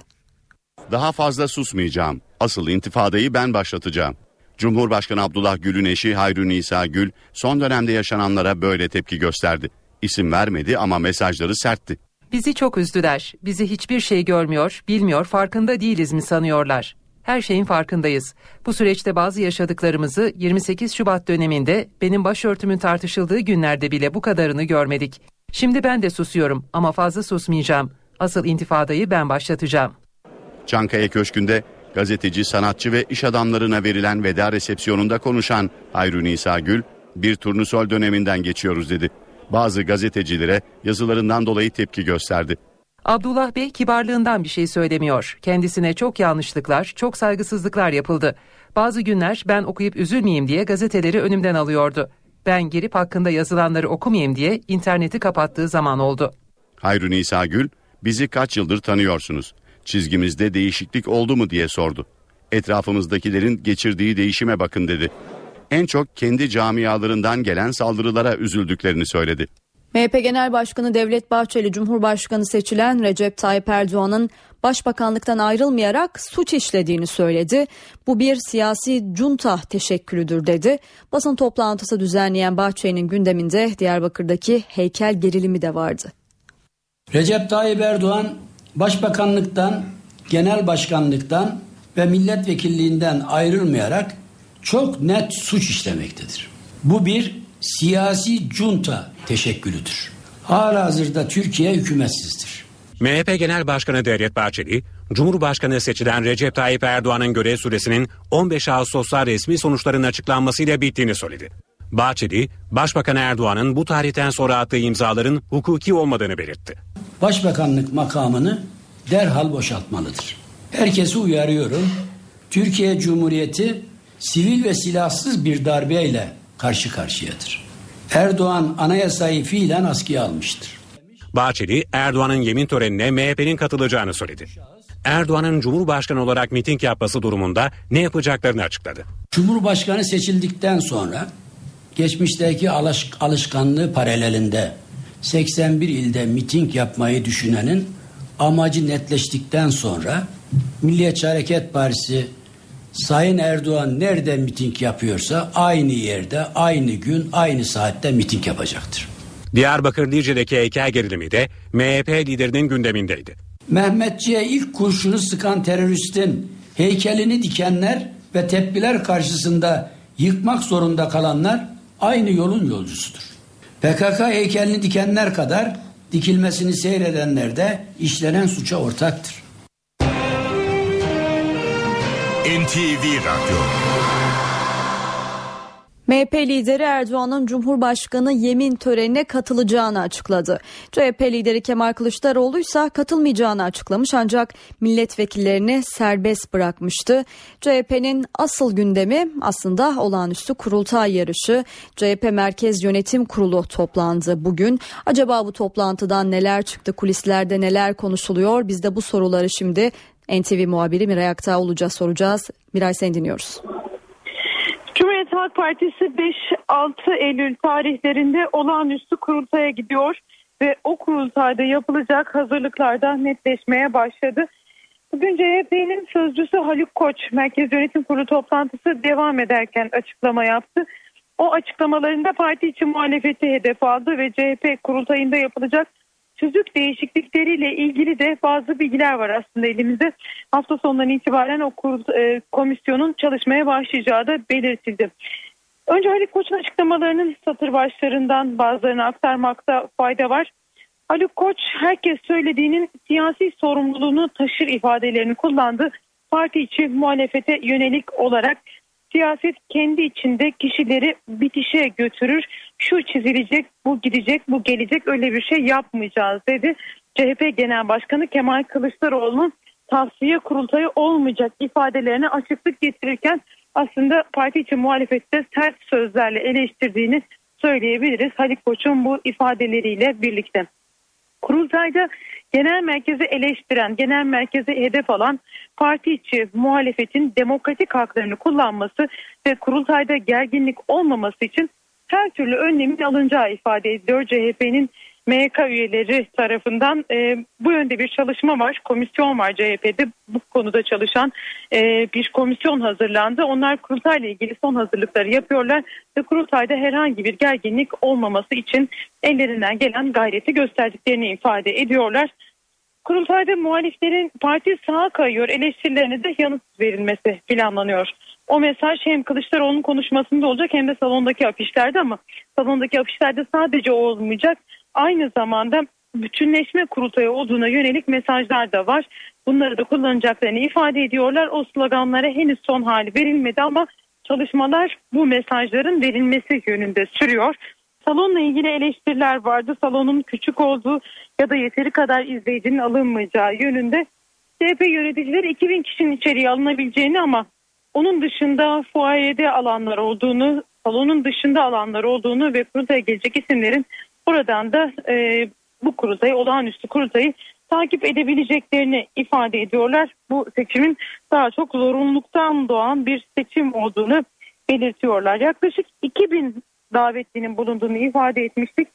Daha fazla susmayacağım. Asıl intifadayı ben başlatacağım. Cumhurbaşkanı Abdullah Gül'ün eşi Hayrun İsa Gül son dönemde yaşananlara böyle tepki gösterdi. İsim vermedi ama mesajları sertti. Bizi çok üzdüler. Bizi hiçbir şey görmüyor, bilmiyor, farkında değiliz mi sanıyorlar? Her şeyin farkındayız. Bu süreçte bazı yaşadıklarımızı 28 Şubat döneminde benim başörtümün tartışıldığı günlerde bile bu kadarını görmedik. Şimdi ben de susuyorum ama fazla susmayacağım. Asıl intifadayı ben başlatacağım. Çankaya Köşkü'nde gazeteci, sanatçı ve iş adamlarına verilen veda resepsiyonunda konuşan Hayrun İsa Gül, bir turnusol döneminden geçiyoruz dedi. Bazı gazetecilere yazılarından dolayı tepki gösterdi. Abdullah Bey kibarlığından bir şey söylemiyor. Kendisine çok yanlışlıklar, çok saygısızlıklar yapıldı. Bazı günler ben okuyup üzülmeyeyim diye gazeteleri önümden alıyordu. Ben girip hakkında yazılanları okumayayım diye interneti kapattığı zaman oldu. Hayrun İsa Gül, bizi kaç yıldır tanıyorsunuz? Çizgimizde değişiklik oldu mu diye sordu. Etrafımızdakilerin geçirdiği değişime bakın dedi. En çok kendi camialarından gelen saldırılara üzüldüklerini söyledi. MHP Genel Başkanı Devlet Bahçeli Cumhurbaşkanı seçilen Recep Tayyip Erdoğan'ın başbakanlıktan ayrılmayarak suç işlediğini söyledi. Bu bir siyasi junta teşekkülüdür dedi. Basın toplantısı düzenleyen Bahçeli'nin gündeminde Diyarbakır'daki heykel gerilimi de vardı. Recep Tayyip Erdoğan başbakanlıktan, genel başkanlıktan ve milletvekilliğinden ayrılmayarak çok net suç işlemektedir. Bu bir siyasi junta teşekkülüdür. Halihazırda Türkiye hükümetsizdir. MHP Genel Başkanı Devlet Bahçeli, Cumhurbaşkanı seçilen Recep Tayyip Erdoğan'ın görev süresinin 15 Ağustos'ta resmi sonuçların açıklanmasıyla bittiğini söyledi. Bahçeli, Başbakan Erdoğan'ın bu tarihten sonra attığı imzaların hukuki olmadığını belirtti. Başbakanlık makamını derhal boşaltmalıdır. Herkesi uyarıyorum. Türkiye Cumhuriyeti sivil ve silahsız bir darbeyle karşı karşıyadır. Erdoğan anayasayı fiilen askıya almıştır. Bahçeli, Erdoğan'ın yemin törenine MHP'nin katılacağını söyledi. Erdoğan'ın Cumhurbaşkanı olarak miting yapması durumunda ne yapacaklarını açıkladı. Cumhurbaşkanı seçildikten sonra geçmişteki alış, alışkanlığı paralelinde 81 ilde miting yapmayı düşünenin amacı netleştikten sonra Milliyetçi Hareket Partisi Sayın Erdoğan nerede miting yapıyorsa aynı yerde, aynı gün, aynı saatte miting yapacaktır. Diyarbakır Dicle'deki heykel gerilimi de MHP liderinin gündemindeydi. Mehmetçiğe ilk kurşunu sıkan teröristin heykelini dikenler ve tepkiler karşısında yıkmak zorunda kalanlar aynı yolun yolcusudur. PKK heykelini dikenler kadar dikilmesini seyredenler de suça ortaktır. NTV Radyo MHP lideri Erdoğan'ın Cumhurbaşkanı yemin törenine katılacağını açıkladı. CHP lideri Kemal Kılıçdaroğlu ise katılmayacağını açıklamış ancak milletvekillerini serbest bırakmıştı. CHP'nin asıl gündemi aslında olağanüstü kurultay yarışı. CHP Merkez Yönetim Kurulu toplandı bugün. Acaba bu toplantıdan neler çıktı, kulislerde neler konuşuluyor? Biz de bu soruları şimdi NTV muhabiri Miray Aktağ soracağız. Miray seni dinliyoruz. Cumhuriyet Halk Partisi 5-6 Eylül tarihlerinde olağanüstü kurultaya gidiyor ve o kurultayda yapılacak hazırlıklarda netleşmeye başladı. Bugün CHP'nin sözcüsü Haluk Koç Merkez Yönetim Kurulu toplantısı devam ederken açıklama yaptı. O açıklamalarında parti için muhalefeti hedef aldı ve CHP kurultayında yapılacak tüzük değişiklikleriyle ilgili de bazı bilgiler var aslında elimizde. Hafta sonundan itibaren o e, komisyonun çalışmaya başlayacağı da belirtildi. Önce Haluk Koç'un açıklamalarının satır başlarından bazılarını aktarmakta fayda var. Haluk Koç herkes söylediğinin siyasi sorumluluğunu taşır ifadelerini kullandı. Parti içi muhalefete yönelik olarak siyaset kendi içinde kişileri bitişe götürür. Şu çizilecek, bu gidecek, bu gelecek öyle bir şey yapmayacağız dedi. CHP Genel Başkanı Kemal Kılıçdaroğlu'nun tavsiye kurultayı olmayacak ifadelerine açıklık getirirken aslında parti için muhalefette sert sözlerle eleştirdiğini söyleyebiliriz. Haluk Koç'un bu ifadeleriyle birlikte. Kurultayda genel merkezi eleştiren, genel merkezi hedef alan parti içi muhalefetin demokratik haklarını kullanması ve kurultayda gerginlik olmaması için her türlü önlemin alınacağı ifade ediyor CHP'nin MYK üyeleri tarafından e, bu yönde bir çalışma var. Komisyon var CHP'de bu konuda çalışan e, bir komisyon hazırlandı. Onlar kurultayla ilgili son hazırlıkları yapıyorlar ve kurultayda herhangi bir gerginlik olmaması için ellerinden gelen gayreti gösterdiklerini ifade ediyorlar. Kurultayda muhaliflerin parti sağa kayıyor eleştirilerine de yanıt verilmesi planlanıyor. O mesaj hem Kılıçdaroğlu'nun konuşmasında olacak hem de salondaki afişlerde ama salondaki afişlerde sadece o olmayacak. Aynı zamanda bütünleşme kurultayı olduğuna yönelik mesajlar da var. Bunları da kullanacaklarını ifade ediyorlar. O sloganlara henüz son hali verilmedi ama çalışmalar bu mesajların verilmesi yönünde sürüyor. Salonla ilgili eleştiriler vardı. Salonun küçük olduğu ya da yeteri kadar izleyicinin alınmayacağı yönünde. CHP yöneticileri 2000 kişinin içeriye alınabileceğini ama onun dışında fuayede alanlar olduğunu, salonun dışında alanlar olduğunu ve kurultaya gelecek isimlerin buradan da e, bu kurultayı, olağanüstü kurultayı takip edebileceklerini ifade ediyorlar. Bu seçimin daha çok zorunluluktan doğan bir seçim olduğunu belirtiyorlar. Yaklaşık 2000 davetlinin bulunduğunu ifade etmiştik.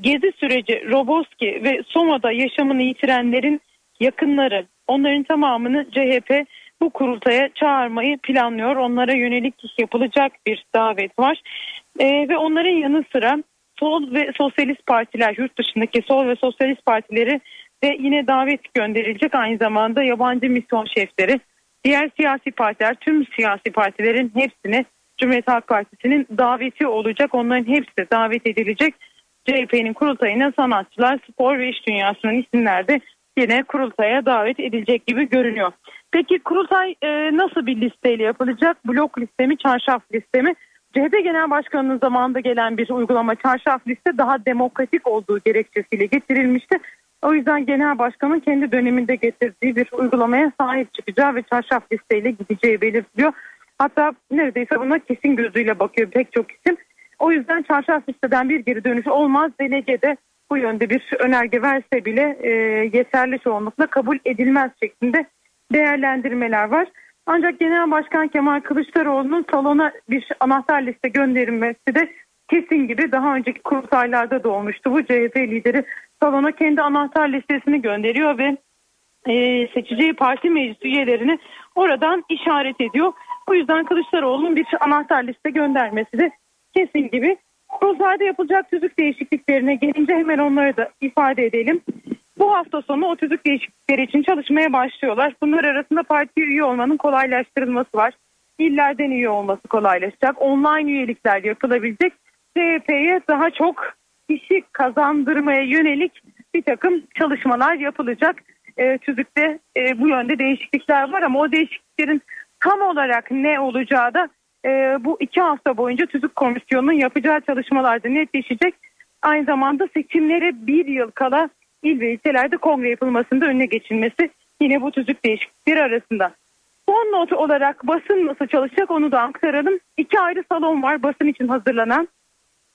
Gezi süreci Roboski ve Soma'da yaşamını yitirenlerin yakınları onların tamamını CHP bu kurultaya çağırmayı planlıyor. Onlara yönelik yapılacak bir davet var. Ee, ve onların yanı sıra sol ve sosyalist partiler yurt dışındaki sol ve sosyalist partileri ve yine davet gönderilecek aynı zamanda yabancı misyon şefleri diğer siyasi partiler tüm siyasi partilerin hepsine Cumhuriyet Halk Partisi'nin daveti olacak. Onların hepsi davet edilecek. CHP'nin kurultayına sanatçılar, spor ve iş dünyasının isimler de yine kurultaya davet edilecek gibi görünüyor. Peki kurultay e, nasıl bir listeyle yapılacak? Blok listemi, çarşaf listemi? CHP Genel Başkanı'nın zamanında gelen bir uygulama çarşaf liste daha demokratik olduğu gerekçesiyle getirilmişti. O yüzden Genel Başkan'ın kendi döneminde getirdiği bir uygulamaya sahip çıkacağı ve çarşaf listeyle gideceği belirtiliyor. Hatta neredeyse buna kesin gözüyle bakıyor pek çok isim. O yüzden çarşaf listeden bir geri dönüş olmaz. Delege de bu yönde bir önerge verse bile e, yeterli çoğunlukla kabul edilmez şeklinde değerlendirmeler var. Ancak Genel Başkan Kemal Kılıçdaroğlu'nun salona bir anahtar liste gönderilmesi de kesin gibi daha önceki kurultaylarda da olmuştu. Bu CHP lideri salona kendi anahtar listesini gönderiyor ve e, seçeceği parti meclis üyelerini oradan işaret ediyor. Bu yüzden Kılıçdaroğlu'nun bir anahtar liste göndermesi de kesin gibi. Kurultayda yapılacak tüzük değişikliklerine gelince hemen onları da ifade edelim. Bu hafta sonu o tüzük değişiklikleri için çalışmaya başlıyorlar. Bunlar arasında parti üye olmanın kolaylaştırılması var. İllerden üye olması kolaylaşacak. Online üyelikler yapılabilecek. CHP'ye daha çok kişi kazandırmaya yönelik bir takım çalışmalar yapılacak. E, tüzükte e, bu yönde değişiklikler var ama o değişikliklerin tam olarak ne olacağı da e, bu iki hafta boyunca tüzük komisyonunun yapacağı çalışmalarda netleşecek. Aynı zamanda seçimlere bir yıl kala il ve ilçelerde kongre yapılmasında önüne geçilmesi yine bu tüzük değişiklikleri arasında. Son not olarak basın nasıl çalışacak onu da aktaralım. İki ayrı salon var basın için hazırlanan.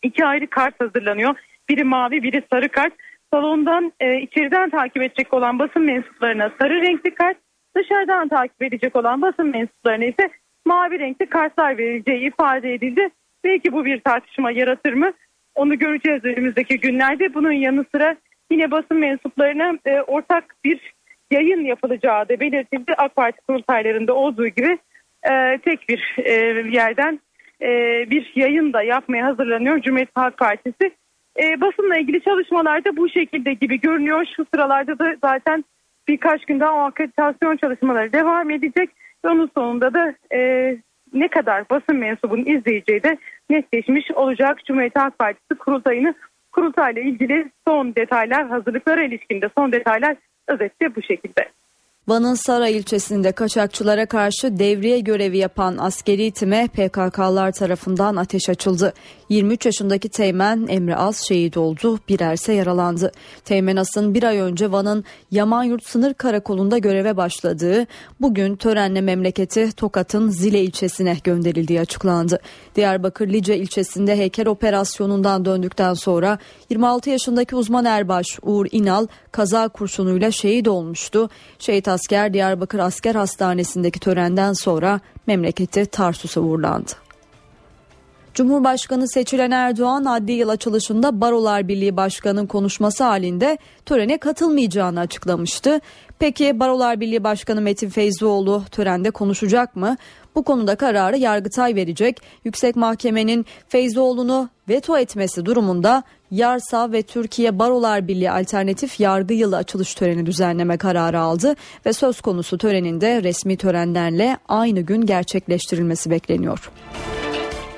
İki ayrı kart hazırlanıyor. Biri mavi biri sarı kart. Salondan e, içeriden takip edecek olan basın mensuplarına sarı renkli kart. Dışarıdan takip edecek olan basın mensuplarına ise mavi renkli kartlar verileceği ifade edildi. Belki bu bir tartışma yaratır mı? Onu göreceğiz önümüzdeki günlerde. Bunun yanı sıra yine basın mensuplarına e, ortak bir yayın yapılacağı da belirtildi. AK Parti kurultaylarında olduğu gibi e, tek bir e, yerden e, bir yayın da yapmaya hazırlanıyor Cumhuriyet Halk Partisi. E, basınla ilgili çalışmalarda bu şekilde gibi görünüyor. Şu sıralarda da zaten birkaç gün daha o akreditasyon çalışmaları devam edecek. Ve onun sonunda da e, ne kadar basın mensubunun izleyeceği de netleşmiş olacak. Cumhuriyet Halk Partisi kurultayını kurultayla ilgili son detaylar hazırlıklara ilişkinde son detaylar özetle bu şekilde. Van'ın Saray ilçesinde kaçakçılara karşı devriye görevi yapan askeri time PKK'lar tarafından ateş açıldı. 23 yaşındaki Teğmen Emre Az şehit oldu, birerse yaralandı. Teğmen As'ın bir ay önce Van'ın Yamanyurt Sınır Karakolu'nda göreve başladığı, bugün törenle memleketi Tokat'ın Zile ilçesine gönderildiği açıklandı. Diyarbakır Lice ilçesinde heykel operasyonundan döndükten sonra 26 yaşındaki uzman erbaş Uğur İnal kaza kurşunuyla şehit olmuştu. Şehit asker Diyarbakır Asker Hastanesi'ndeki törenden sonra memleketi Tarsus'a uğurlandı. Cumhurbaşkanı seçilen Erdoğan adli yıl açılışında Barolar Birliği Başkanı'nın konuşması halinde törene katılmayacağını açıklamıştı. Peki Barolar Birliği Başkanı Metin Feyzioğlu törende konuşacak mı? Bu konuda kararı Yargıtay verecek. Yüksek Mahkemenin Feyzoğlu'nu veto etmesi durumunda Yarsa ve Türkiye Barolar Birliği alternatif yargı yılı açılış töreni düzenleme kararı aldı ve söz konusu töreninde resmi törenlerle aynı gün gerçekleştirilmesi bekleniyor.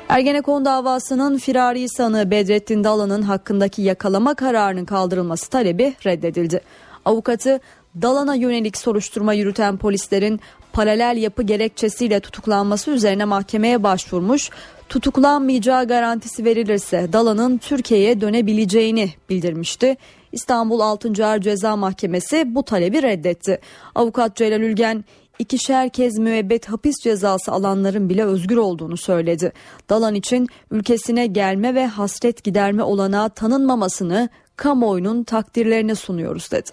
Ergenekon davasının firari sanığı Bedrettin Dalan'ın hakkındaki yakalama kararının kaldırılması talebi reddedildi. Avukatı Dalan'a yönelik soruşturma yürüten polislerin paralel yapı gerekçesiyle tutuklanması üzerine mahkemeye başvurmuş. Tutuklanmayacağı garantisi verilirse Dalan'ın Türkiye'ye dönebileceğini bildirmişti. İstanbul 6. Ağır Ceza Mahkemesi bu talebi reddetti. Avukat Celal Ülgen ikişer kez müebbet hapis cezası alanların bile özgür olduğunu söyledi. Dalan için ülkesine gelme ve hasret giderme olanağı tanınmamasını kamuoyunun takdirlerine sunuyoruz dedi.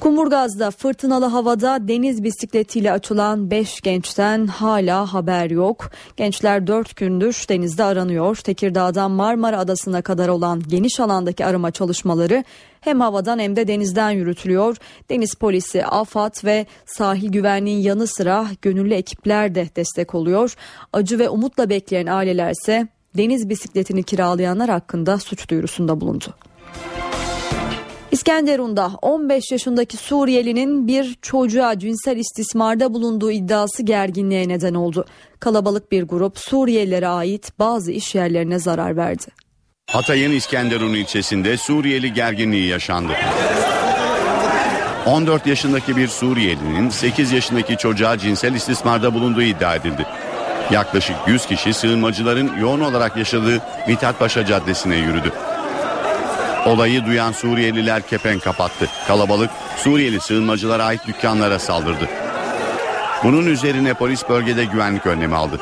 Kumurgaz'da fırtınalı havada deniz bisikletiyle açılan 5 gençten hala haber yok. Gençler 4 gündür denizde aranıyor. Tekirdağ'dan Marmara Adası'na kadar olan geniş alandaki arama çalışmaları hem havadan hem de denizden yürütülüyor. Deniz polisi, AFAD ve sahil güvenliğin yanı sıra gönüllü ekipler de destek oluyor. Acı ve umutla bekleyen ailelerse deniz bisikletini kiralayanlar hakkında suç duyurusunda bulundu. İskenderun'da 15 yaşındaki Suriyelinin bir çocuğa cinsel istismarda bulunduğu iddiası gerginliğe neden oldu. Kalabalık bir grup Suriyelilere ait bazı iş yerlerine zarar verdi. Hatay'ın İskenderun ilçesinde Suriyeli gerginliği yaşandı. 14 yaşındaki bir Suriyelinin 8 yaşındaki çocuğa cinsel istismarda bulunduğu iddia edildi. Yaklaşık 100 kişi sığınmacıların yoğun olarak yaşadığı Mithat Caddesi'ne yürüdü. Olayı duyan Suriyeliler kepen kapattı. Kalabalık Suriyeli sığınmacılara ait dükkanlara saldırdı. Bunun üzerine polis bölgede güvenlik önlemi aldı.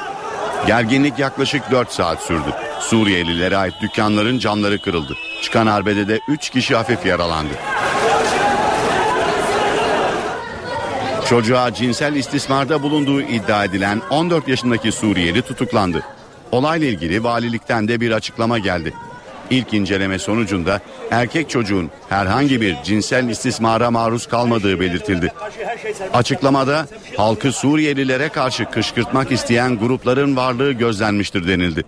Gerginlik yaklaşık 4 saat sürdü. Suriyelilere ait dükkanların camları kırıldı. Çıkan arbedede 3 kişi hafif yaralandı. Çocuğa cinsel istismarda bulunduğu iddia edilen 14 yaşındaki Suriyeli tutuklandı. Olayla ilgili valilikten de bir açıklama geldi. İlk inceleme sonucunda erkek çocuğun herhangi bir cinsel istismara maruz kalmadığı belirtildi. Açıklamada halkı Suriyelilere karşı kışkırtmak isteyen grupların varlığı gözlenmiştir denildi.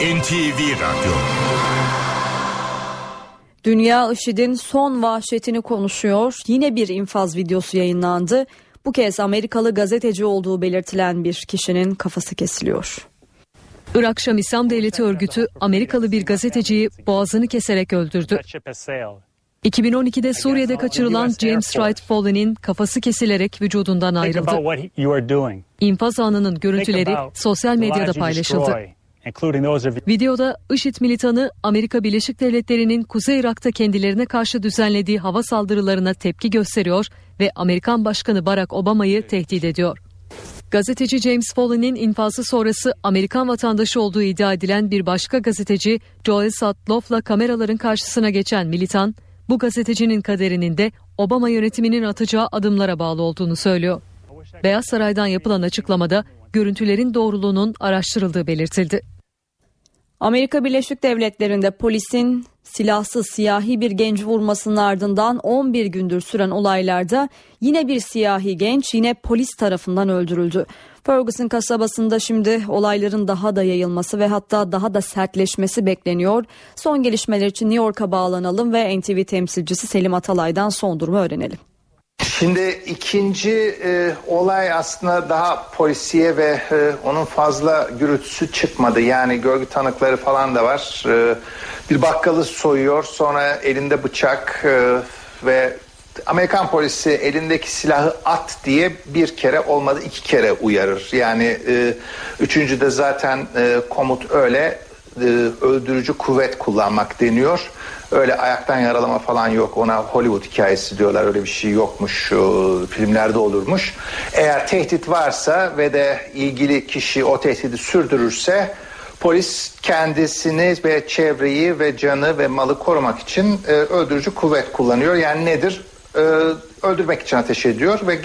NTV Radyo Dünya IŞİD'in son vahşetini konuşuyor. Yine bir infaz videosu yayınlandı. Bu kez Amerikalı gazeteci olduğu belirtilen bir kişinin kafası kesiliyor. Irak Şam İslam Devleti örgütü Amerikalı bir gazeteciyi boğazını keserek öldürdü. 2012'de Suriye'de kaçırılan James Wright Foley'nin kafası kesilerek vücudundan ayrıldı. İnfaz anının görüntüleri sosyal medyada paylaşıldı. Videoda IŞİD militanı Amerika Birleşik Devletleri'nin Kuzey Irak'ta kendilerine karşı düzenlediği hava saldırılarına tepki gösteriyor ve Amerikan Başkanı Barack Obama'yı tehdit ediyor. Gazeteci James Foley'nin infazı sonrası Amerikan vatandaşı olduğu iddia edilen bir başka gazeteci Joel Sutloff'la kameraların karşısına geçen militan, bu gazetecinin kaderinin de Obama yönetiminin atacağı adımlara bağlı olduğunu söylüyor. Beyaz Saray'dan yapılan açıklamada görüntülerin doğruluğunun araştırıldığı belirtildi. Amerika Birleşik Devletleri'nde polisin silahsız siyahi bir genci vurmasının ardından 11 gündür süren olaylarda yine bir siyahi genç yine polis tarafından öldürüldü. Ferguson kasabasında şimdi olayların daha da yayılması ve hatta daha da sertleşmesi bekleniyor. Son gelişmeler için New York'a bağlanalım ve NTV temsilcisi Selim Atalay'dan son durumu öğrenelim. Şimdi ikinci e, olay aslında daha polisiye ve e, onun fazla gürültüsü çıkmadı. Yani görgü tanıkları falan da var. E, bir bakkalı soyuyor sonra elinde bıçak e, ve Amerikan polisi elindeki silahı at diye bir kere olmadı iki kere uyarır. Yani e, üçüncü de zaten e, komut öyle e, öldürücü kuvvet kullanmak deniyor. Öyle ayaktan yaralama falan yok. Ona Hollywood hikayesi diyorlar. Öyle bir şey yokmuş. filmlerde olurmuş. Eğer tehdit varsa ve de ilgili kişi o tehdidi sürdürürse polis kendisini ve çevreyi ve canı ve malı korumak için e, öldürücü kuvvet kullanıyor. Yani nedir? E, öldürmek için ateş ediyor ve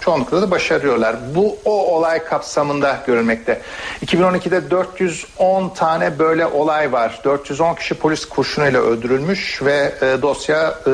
çoğunlukla da başarıyorlar. Bu o olay kapsamında görülmekte. 2012'de 410 tane böyle olay var. 410 kişi polis kurşunuyla öldürülmüş ve e, dosya e,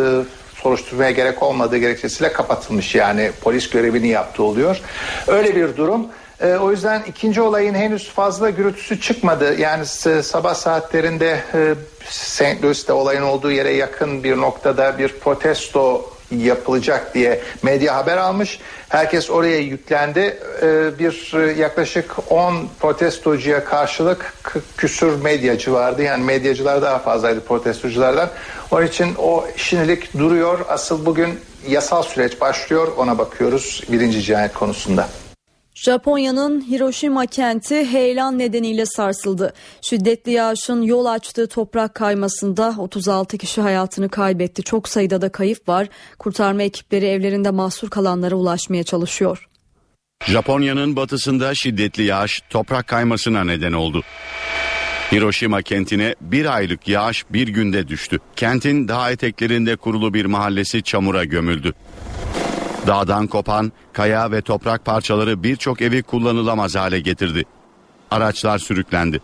soruşturmaya gerek olmadığı gerekçesiyle kapatılmış. Yani polis görevini yaptı oluyor. Öyle bir durum. E, o yüzden ikinci olayın henüz fazla gürültüsü çıkmadı. Yani sabah saatlerinde e, St. Louis'te olayın olduğu yere yakın bir noktada bir protesto yapılacak diye medya haber almış. Herkes oraya yüklendi. Ee, bir e, yaklaşık 10 protestocuya karşılık küsür medyacı vardı. Yani medyacılar daha fazlaydı protestoculardan. Onun için o şimdilik duruyor. Asıl bugün yasal süreç başlıyor. Ona bakıyoruz birinci cinayet konusunda. Japonya'nın Hiroşima kenti heyelan nedeniyle sarsıldı. Şiddetli yağışın yol açtığı toprak kaymasında 36 kişi hayatını kaybetti. Çok sayıda da kayıp var. Kurtarma ekipleri evlerinde mahsur kalanlara ulaşmaya çalışıyor. Japonya'nın batısında şiddetli yağış toprak kaymasına neden oldu. Hiroşima kentine bir aylık yağış bir günde düştü. Kentin dağ eteklerinde kurulu bir mahallesi çamura gömüldü. Dağdan kopan kaya ve toprak parçaları birçok evi kullanılamaz hale getirdi. Araçlar sürüklendi.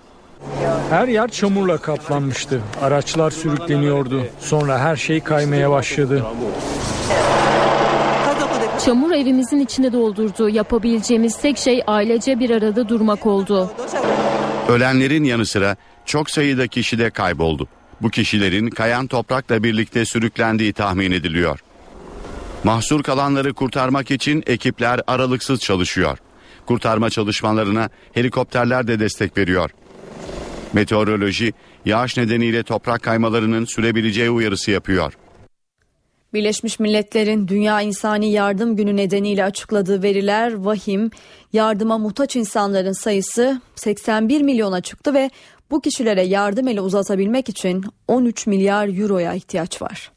Her yer çamurla kaplanmıştı. Araçlar sürükleniyordu. Sonra her şey kaymaya başladı. Çamur evimizin içine doldurdu. Yapabileceğimiz tek şey ailece bir arada durmak oldu. Ölenlerin yanı sıra çok sayıda kişi de kayboldu. Bu kişilerin kayan toprakla birlikte sürüklendiği tahmin ediliyor. Mahsur kalanları kurtarmak için ekipler aralıksız çalışıyor. Kurtarma çalışmalarına helikopterler de destek veriyor. Meteoroloji yağış nedeniyle toprak kaymalarının sürebileceği uyarısı yapıyor. Birleşmiş Milletler'in Dünya İnsani Yardım Günü nedeniyle açıkladığı veriler vahim. Yardıma muhtaç insanların sayısı 81 milyona çıktı ve bu kişilere yardım eli uzatabilmek için 13 milyar euroya ihtiyaç var.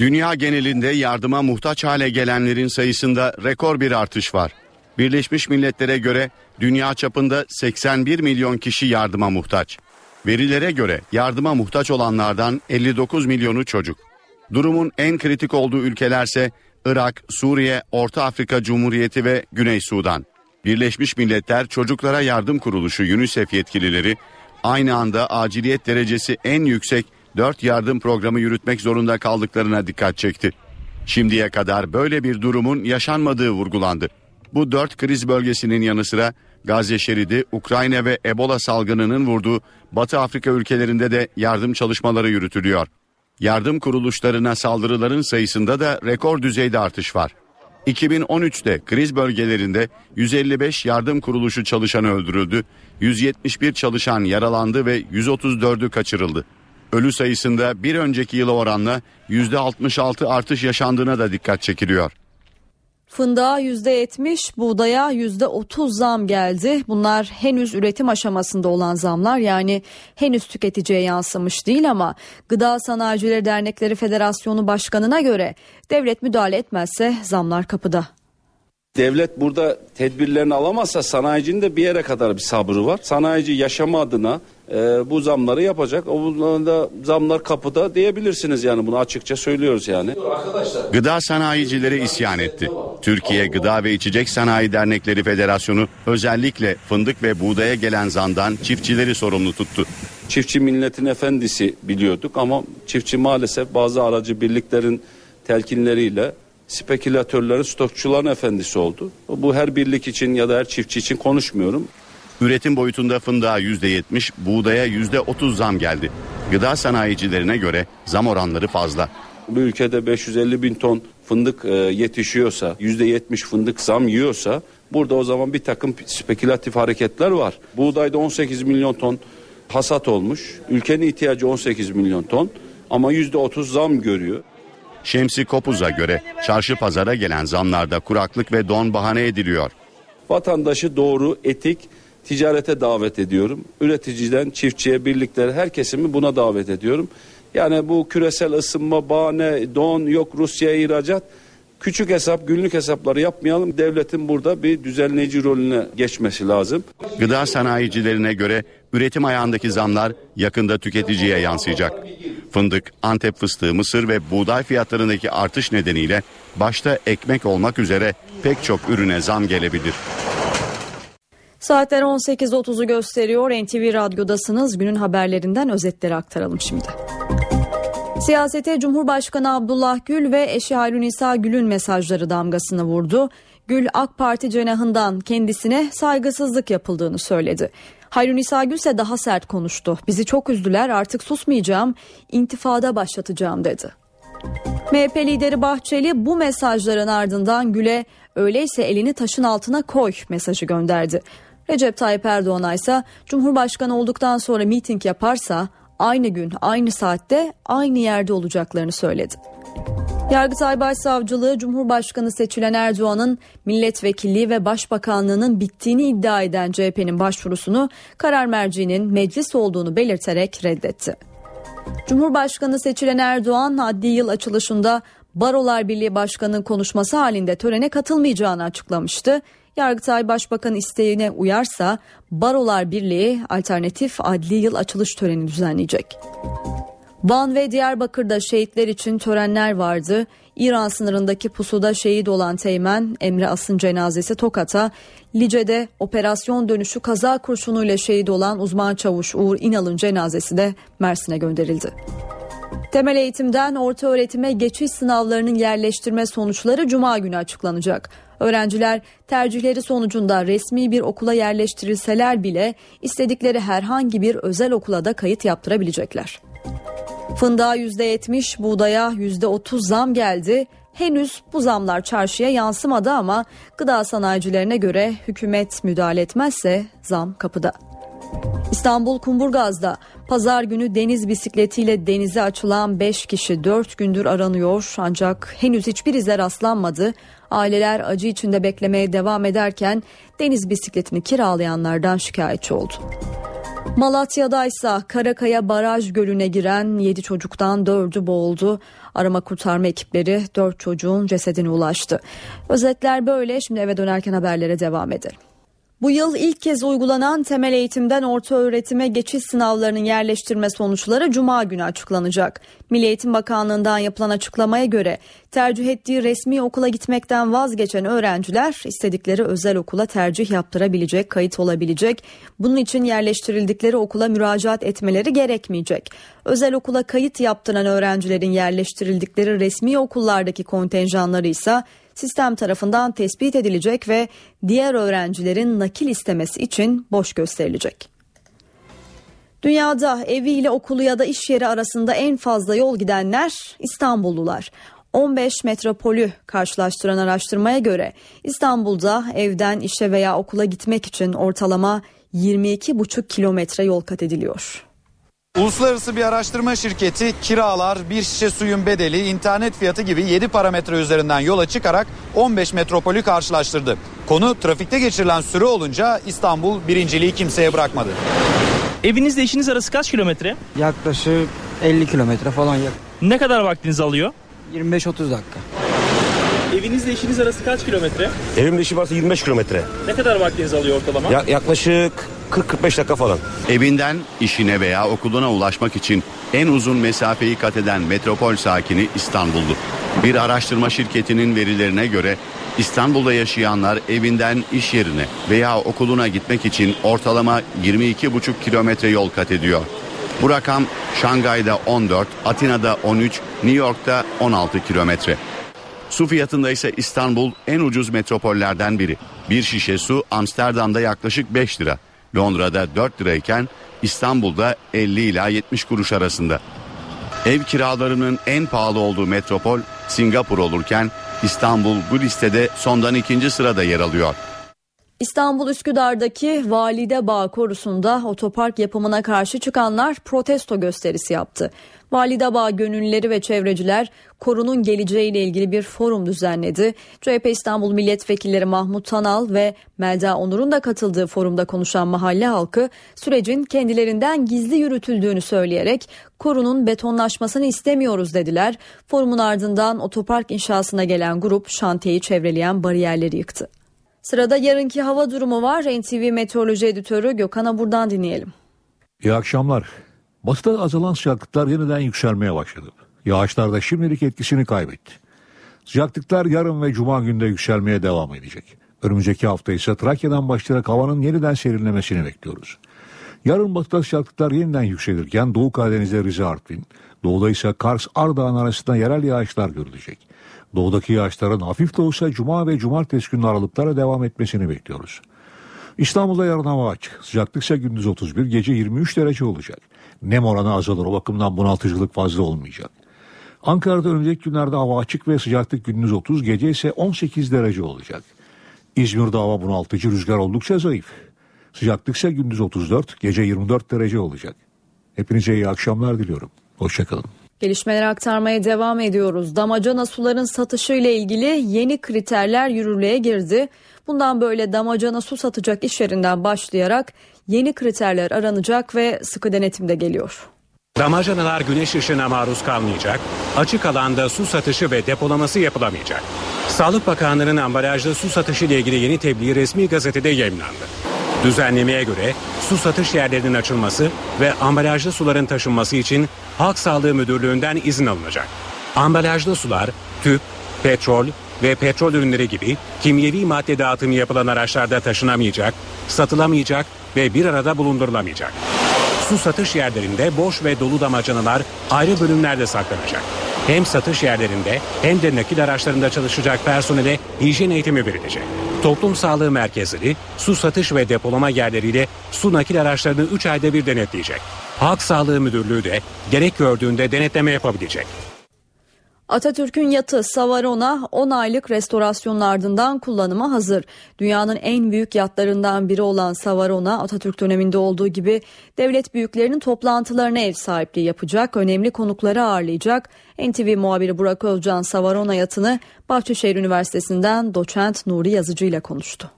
Dünya genelinde yardıma muhtaç hale gelenlerin sayısında rekor bir artış var. Birleşmiş Milletler'e göre dünya çapında 81 milyon kişi yardıma muhtaç. Verilere göre yardıma muhtaç olanlardan 59 milyonu çocuk. Durumun en kritik olduğu ülkelerse Irak, Suriye, Orta Afrika Cumhuriyeti ve Güney Sudan. Birleşmiş Milletler Çocuklara Yardım Kuruluşu UNICEF yetkilileri aynı anda aciliyet derecesi en yüksek 4 yardım programı yürütmek zorunda kaldıklarına dikkat çekti. Şimdiye kadar böyle bir durumun yaşanmadığı vurgulandı. Bu dört kriz bölgesinin yanı sıra Gazze şeridi, Ukrayna ve Ebola salgınının vurduğu Batı Afrika ülkelerinde de yardım çalışmaları yürütülüyor. Yardım kuruluşlarına saldırıların sayısında da rekor düzeyde artış var. 2013'te kriz bölgelerinde 155 yardım kuruluşu çalışanı öldürüldü, 171 çalışan yaralandı ve 134'ü kaçırıldı. Ölü sayısında bir önceki yıla oranla %66 artış yaşandığına da dikkat çekiliyor. Fındığa %70, buğdaya %30 zam geldi. Bunlar henüz üretim aşamasında olan zamlar yani henüz tüketiciye yansımış değil ama Gıda Sanayicileri Dernekleri Federasyonu Başkanı'na göre devlet müdahale etmezse zamlar kapıda. Devlet burada tedbirlerini alamazsa sanayicinin de bir yere kadar bir sabrı var. Sanayici yaşama adına e, bu zamları yapacak. O da zamlar kapıda diyebilirsiniz yani bunu açıkça söylüyoruz yani. Gıda sanayicileri isyan etti. Türkiye Gıda ve İçecek Sanayi Dernekleri Federasyonu özellikle fındık ve buğdaya gelen zamdan çiftçileri sorumlu tuttu. Çiftçi milletin efendisi biliyorduk ama çiftçi maalesef bazı aracı birliklerin telkinleriyle spekülatörlerin, stokçuların efendisi oldu. Bu her birlik için ya da her çiftçi için konuşmuyorum. Üretim boyutunda fındığa %70, buğdaya %30 zam geldi. Gıda sanayicilerine göre zam oranları fazla. Bu ülkede 550 bin ton fındık e, yetişiyorsa, %70 fındık zam yiyorsa burada o zaman bir takım spekülatif hareketler var. Buğdayda 18 milyon ton hasat olmuş. Ülkenin ihtiyacı 18 milyon ton ama %30 zam görüyor. Şemsi Kopuz'a göre çarşı pazara gelen zamlarda kuraklık ve don bahane ediliyor. Vatandaşı doğru, etik ticarete davet ediyorum. Üreticiden çiftçiye, birliklere her kesimi buna davet ediyorum. Yani bu küresel ısınma, bahane, don, yok Rusya'ya ihracat küçük hesap, günlük hesapları yapmayalım. Devletin burada bir düzenleyici rolüne geçmesi lazım. Gıda sanayicilerine göre üretim ayağındaki zamlar yakında tüketiciye yansıyacak. Fındık, Antep fıstığı, mısır ve buğday fiyatlarındaki artış nedeniyle başta ekmek olmak üzere pek çok ürüne zam gelebilir. Saatler 18.30'u gösteriyor. NTV Radyo'dasınız. Günün haberlerinden özetleri aktaralım şimdi. Siyasete Cumhurbaşkanı Abdullah Gül ve eşi Hayrun İsa Gül'ün mesajları damgasını vurdu. Gül AK Parti cenahından kendisine saygısızlık yapıldığını söyledi. Hayrun İsa Gül ise daha sert konuştu. Bizi çok üzdüler artık susmayacağım, intifada başlatacağım dedi. MHP lideri Bahçeli bu mesajların ardından Gül'e öyleyse elini taşın altına koy mesajı gönderdi. Recep Tayyip Erdoğan ise Cumhurbaşkanı olduktan sonra miting yaparsa aynı gün aynı saatte aynı yerde olacaklarını söyledi. Yargıtay Başsavcılığı Cumhurbaşkanı seçilen Erdoğan'ın milletvekilliği ve başbakanlığının bittiğini iddia eden CHP'nin başvurusunu karar merciğinin meclis olduğunu belirterek reddetti. Cumhurbaşkanı seçilen Erdoğan adli yıl açılışında Barolar Birliği Başkanı konuşması halinde törene katılmayacağını açıklamıştı. Yargıtay Başbakan isteğine uyarsa Barolar Birliği alternatif adli yıl açılış töreni düzenleyecek. Van ve Diyarbakır'da şehitler için törenler vardı. İran sınırındaki pusuda şehit olan Teğmen Emre As'ın cenazesi Tokat'a, Lice'de operasyon dönüşü kaza kurşunuyla şehit olan uzman çavuş Uğur İnal'ın cenazesi de Mersin'e gönderildi. Temel eğitimden orta öğretime geçiş sınavlarının yerleştirme sonuçları cuma günü açıklanacak. Öğrenciler tercihleri sonucunda resmi bir okula yerleştirilseler bile istedikleri herhangi bir özel okula da kayıt yaptırabilecekler. Fındığa %70, buğdaya %30 zam geldi. Henüz bu zamlar çarşıya yansımadı ama gıda sanayicilerine göre hükümet müdahale etmezse zam kapıda. İstanbul Kumburgaz'da pazar günü deniz bisikletiyle denize açılan 5 kişi 4 gündür aranıyor ancak henüz hiçbir ize rastlanmadı. Aileler acı içinde beklemeye devam ederken deniz bisikletini kiralayanlardan şikayetçi oldu. Malatya'da ise Karakaya Baraj Gölü'ne giren 7 çocuktan 4'ü boğuldu. Arama kurtarma ekipleri 4 çocuğun cesedine ulaştı. Özetler böyle. Şimdi eve dönerken haberlere devam edelim. Bu yıl ilk kez uygulanan temel eğitimden orta öğretime geçiş sınavlarının yerleştirme sonuçları Cuma günü açıklanacak. Milli Eğitim Bakanlığı'ndan yapılan açıklamaya göre tercih ettiği resmi okula gitmekten vazgeçen öğrenciler istedikleri özel okula tercih yaptırabilecek, kayıt olabilecek. Bunun için yerleştirildikleri okula müracaat etmeleri gerekmeyecek. Özel okula kayıt yaptıran öğrencilerin yerleştirildikleri resmi okullardaki kontenjanları ise sistem tarafından tespit edilecek ve diğer öğrencilerin nakil istemesi için boş gösterilecek. Dünyada evi ile okulu ya da iş yeri arasında en fazla yol gidenler İstanbullular. 15 metropolü karşılaştıran araştırmaya göre İstanbul'da evden işe veya okula gitmek için ortalama 22,5 kilometre yol kat ediliyor. Uluslararası bir araştırma şirketi kiralar, bir şişe suyun bedeli, internet fiyatı gibi 7 parametre üzerinden yola çıkarak 15 metropolü karşılaştırdı. Konu trafikte geçirilen süre olunca İstanbul birinciliği kimseye bırakmadı. Evinizle işiniz arası kaç kilometre? Yaklaşık 50 kilometre falan yak. Ne kadar vaktinizi alıyor? 25-30 dakika. Evinizle işiniz arası kaç kilometre? Evimde işim varsa 25 kilometre. Ne kadar vaktinizi alıyor ortalama? Ya, yaklaşık 40-45 dakika falan. Evinden işine veya okuluna ulaşmak için en uzun mesafeyi kat eden metropol sakini İstanbullu. Bir araştırma şirketinin verilerine göre İstanbul'da yaşayanlar evinden iş yerine veya okuluna gitmek için ortalama 22,5 kilometre yol kat ediyor. Bu rakam Şangay'da 14, Atina'da 13, New York'ta 16 kilometre. Su fiyatında ise İstanbul en ucuz metropollerden biri. Bir şişe su Amsterdam'da yaklaşık 5 lira. Londra'da 4 lirayken İstanbul'da 50 ila 70 kuruş arasında. Ev kiralarının en pahalı olduğu metropol Singapur olurken İstanbul bu listede sondan ikinci sırada yer alıyor. İstanbul Üsküdar'daki Valide Bağ korusunda otopark yapımına karşı çıkanlar protesto gösterisi yaptı. Valide Bağ gönüllüleri ve çevreciler korunun geleceğiyle ilgili bir forum düzenledi. CHP İstanbul Milletvekilleri Mahmut Tanal ve Melda Onur'un da katıldığı forumda konuşan mahalle halkı sürecin kendilerinden gizli yürütüldüğünü söyleyerek korunun betonlaşmasını istemiyoruz dediler. Forumun ardından otopark inşasına gelen grup şantiyeyi çevreleyen bariyerleri yıktı. Sırada yarınki hava durumu var. NTV Meteoroloji Editörü Gökhan Abur'dan dinleyelim. İyi akşamlar. Batıda azalan sıcaklıklar yeniden yükselmeye başladı. Yağışlar da şimdilik etkisini kaybetti. Sıcaklıklar yarın ve cuma günde yükselmeye devam edecek. Önümüzdeki hafta ise Trakya'dan başlayarak havanın yeniden serinlemesini bekliyoruz. Yarın batıda sıcaklıklar yeniden yükselirken Doğu Karadeniz'de Rize Artvin, doğuda ise Kars Ardahan arasında yerel yağışlar görülecek. Doğudaki yağışların hafif de olsa cuma ve cumartesi günü aralıklara devam etmesini bekliyoruz. İstanbul'da yarın hava açık. Sıcaklık ise gündüz 31, gece 23 derece olacak. Nem oranı azalır. O bakımdan bunaltıcılık fazla olmayacak. Ankara'da önümüzdeki günlerde hava açık ve sıcaklık gündüz 30, gece ise 18 derece olacak. İzmir'de hava bunaltıcı, rüzgar oldukça zayıf. Sıcaklık ise gündüz 34, gece 24 derece olacak. Hepinize iyi akşamlar diliyorum. Hoşçakalın. Gelişmeleri aktarmaya devam ediyoruz. Damacana suların satışı ile ilgili yeni kriterler yürürlüğe girdi. Bundan böyle damacana su satacak iş yerinden başlayarak yeni kriterler aranacak ve sıkı denetimde geliyor. Damacanalar güneş ışığına maruz kalmayacak, açık alanda su satışı ve depolaması yapılamayacak. Sağlık Bakanlığı'nın ambalajlı su satışı ile ilgili yeni tebliği resmi gazetede yayınlandı. Düzenlemeye göre su satış yerlerinin açılması ve ambalajlı suların taşınması için Halk Sağlığı Müdürlüğü'nden izin alınacak. Ambalajlı sular, tüp, petrol ve petrol ürünleri gibi kimyevi madde dağıtımı yapılan araçlarda taşınamayacak, satılamayacak ve bir arada bulundurulamayacak. Su satış yerlerinde boş ve dolu damacanalar ayrı bölümlerde saklanacak. Hem satış yerlerinde hem de nakil araçlarında çalışacak personele hijyen eğitimi verilecek. Toplum sağlığı merkezleri su satış ve depolama yerleriyle su nakil araçlarını 3 ayda bir denetleyecek. Halk Sağlığı Müdürlüğü de gerek gördüğünde denetleme yapabilecek. Atatürk'ün yatı Savarona 10 aylık restorasyonun ardından kullanıma hazır. Dünyanın en büyük yatlarından biri olan Savarona Atatürk döneminde olduğu gibi devlet büyüklerinin toplantılarına ev sahipliği yapacak, önemli konukları ağırlayacak. NTV muhabiri Burak Özcan Savarona yatını Bahçeşehir Üniversitesi'nden doçent Nuri Yazıcı ile konuştu.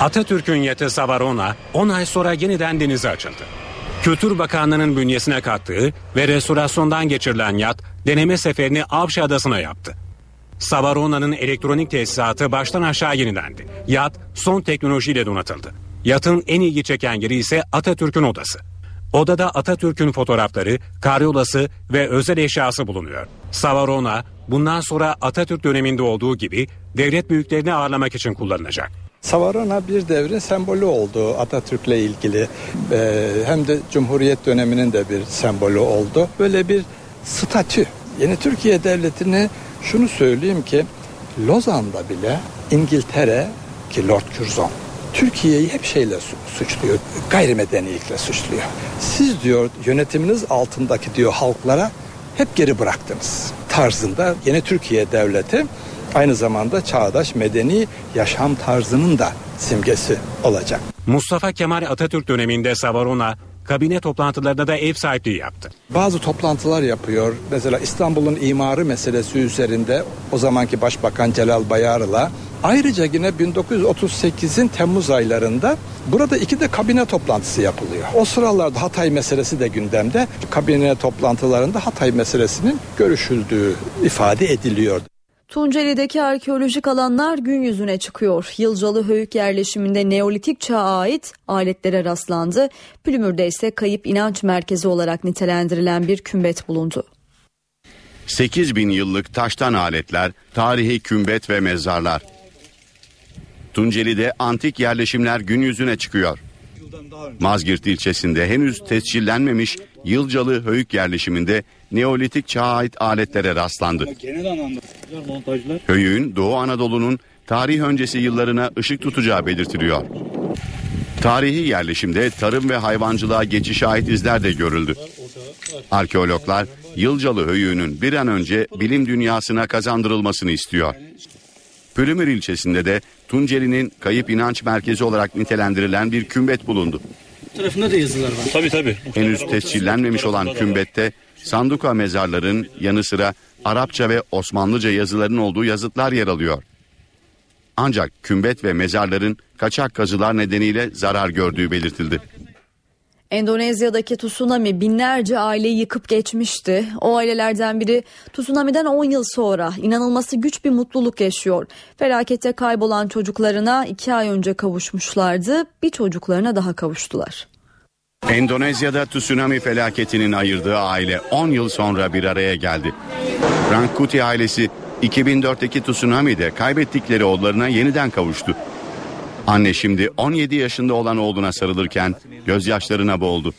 Atatürk'ün yatı Savarona 10 ay sonra yeniden denize açıldı. Kültür Bakanlığı'nın bünyesine kattığı ve restorasyondan geçirilen yat deneme seferini Avşa Adası'na yaptı. Savarona'nın elektronik tesisatı baştan aşağı yenilendi. Yat son teknolojiyle donatıldı. Yatın en ilgi çeken yeri ise Atatürk'ün odası. Odada Atatürk'ün fotoğrafları, karyolası ve özel eşyası bulunuyor. Savarona bundan sonra Atatürk döneminde olduğu gibi devlet büyüklerini ağırlamak için kullanılacak. Savarona bir devrin sembolü oldu Atatürk'le ilgili. Ee, hem de Cumhuriyet döneminin de bir sembolü oldu. Böyle bir statü. Yeni Türkiye Devleti'ni şunu söyleyeyim ki Lozan'da bile İngiltere ki Lord Curzon Türkiye'yi hep şeyle suçluyor. Gayrimedenilikle suçluyor. Siz diyor yönetiminiz altındaki diyor halklara hep geri bıraktınız. Tarzında yeni Türkiye Devleti aynı zamanda çağdaş medeni yaşam tarzının da simgesi olacak. Mustafa Kemal Atatürk döneminde Savarona kabine toplantılarında da ev sahipliği yaptı. Bazı toplantılar yapıyor. Mesela İstanbul'un imarı meselesi üzerinde o zamanki Başbakan Celal Bayar'la ayrıca yine 1938'in Temmuz aylarında burada iki de kabine toplantısı yapılıyor. O sıralarda Hatay meselesi de gündemde. Kabine toplantılarında Hatay meselesinin görüşüldüğü ifade ediliyor. Tunceli'deki arkeolojik alanlar gün yüzüne çıkıyor. Yılcalı Höyük yerleşiminde Neolitik çağa ait aletlere rastlandı. Pülümür'de ise kayıp inanç merkezi olarak nitelendirilen bir kümbet bulundu. 8 bin yıllık taştan aletler, tarihi kümbet ve mezarlar. Tunceli'de antik yerleşimler gün yüzüne çıkıyor. Mazgirt ilçesinde henüz tescillenmemiş Yılcalı Höyük yerleşiminde Neolitik çağa ait aletlere rastlandı. Höyük'ün Doğu Anadolu'nun tarih öncesi yıllarına ışık tutacağı belirtiliyor. Tarihi yerleşimde tarım ve hayvancılığa geçişe ait izler de görüldü. Arkeologlar Yılcalı Höyüğü'nün bir an önce bilim dünyasına kazandırılmasını istiyor. Pülümür ilçesinde de Tunceli'nin kayıp inanç merkezi olarak nitelendirilen bir kümbet bulundu. tarafında da yazılar var. Tabii tabii. Henüz tescillenmemiş olan kümbette sanduka mezarların yanı sıra Arapça ve Osmanlıca yazıların olduğu yazıtlar yer alıyor. Ancak kümbet ve mezarların kaçak kazılar nedeniyle zarar gördüğü belirtildi. Endonezya'daki tsunami binlerce aileyi yıkıp geçmişti. O ailelerden biri tsunami'den 10 yıl sonra inanılması güç bir mutluluk yaşıyor. Felakette kaybolan çocuklarına 2 ay önce kavuşmuşlardı. Bir çocuklarına daha kavuştular. Endonezya'da tsunami felaketinin ayırdığı aile 10 yıl sonra bir araya geldi. Rangkuti ailesi 2004'teki tsunami'de kaybettikleri oğullarına yeniden kavuştu. Anne şimdi 17 yaşında olan oğluna sarılırken gözyaşlarına boğuldu.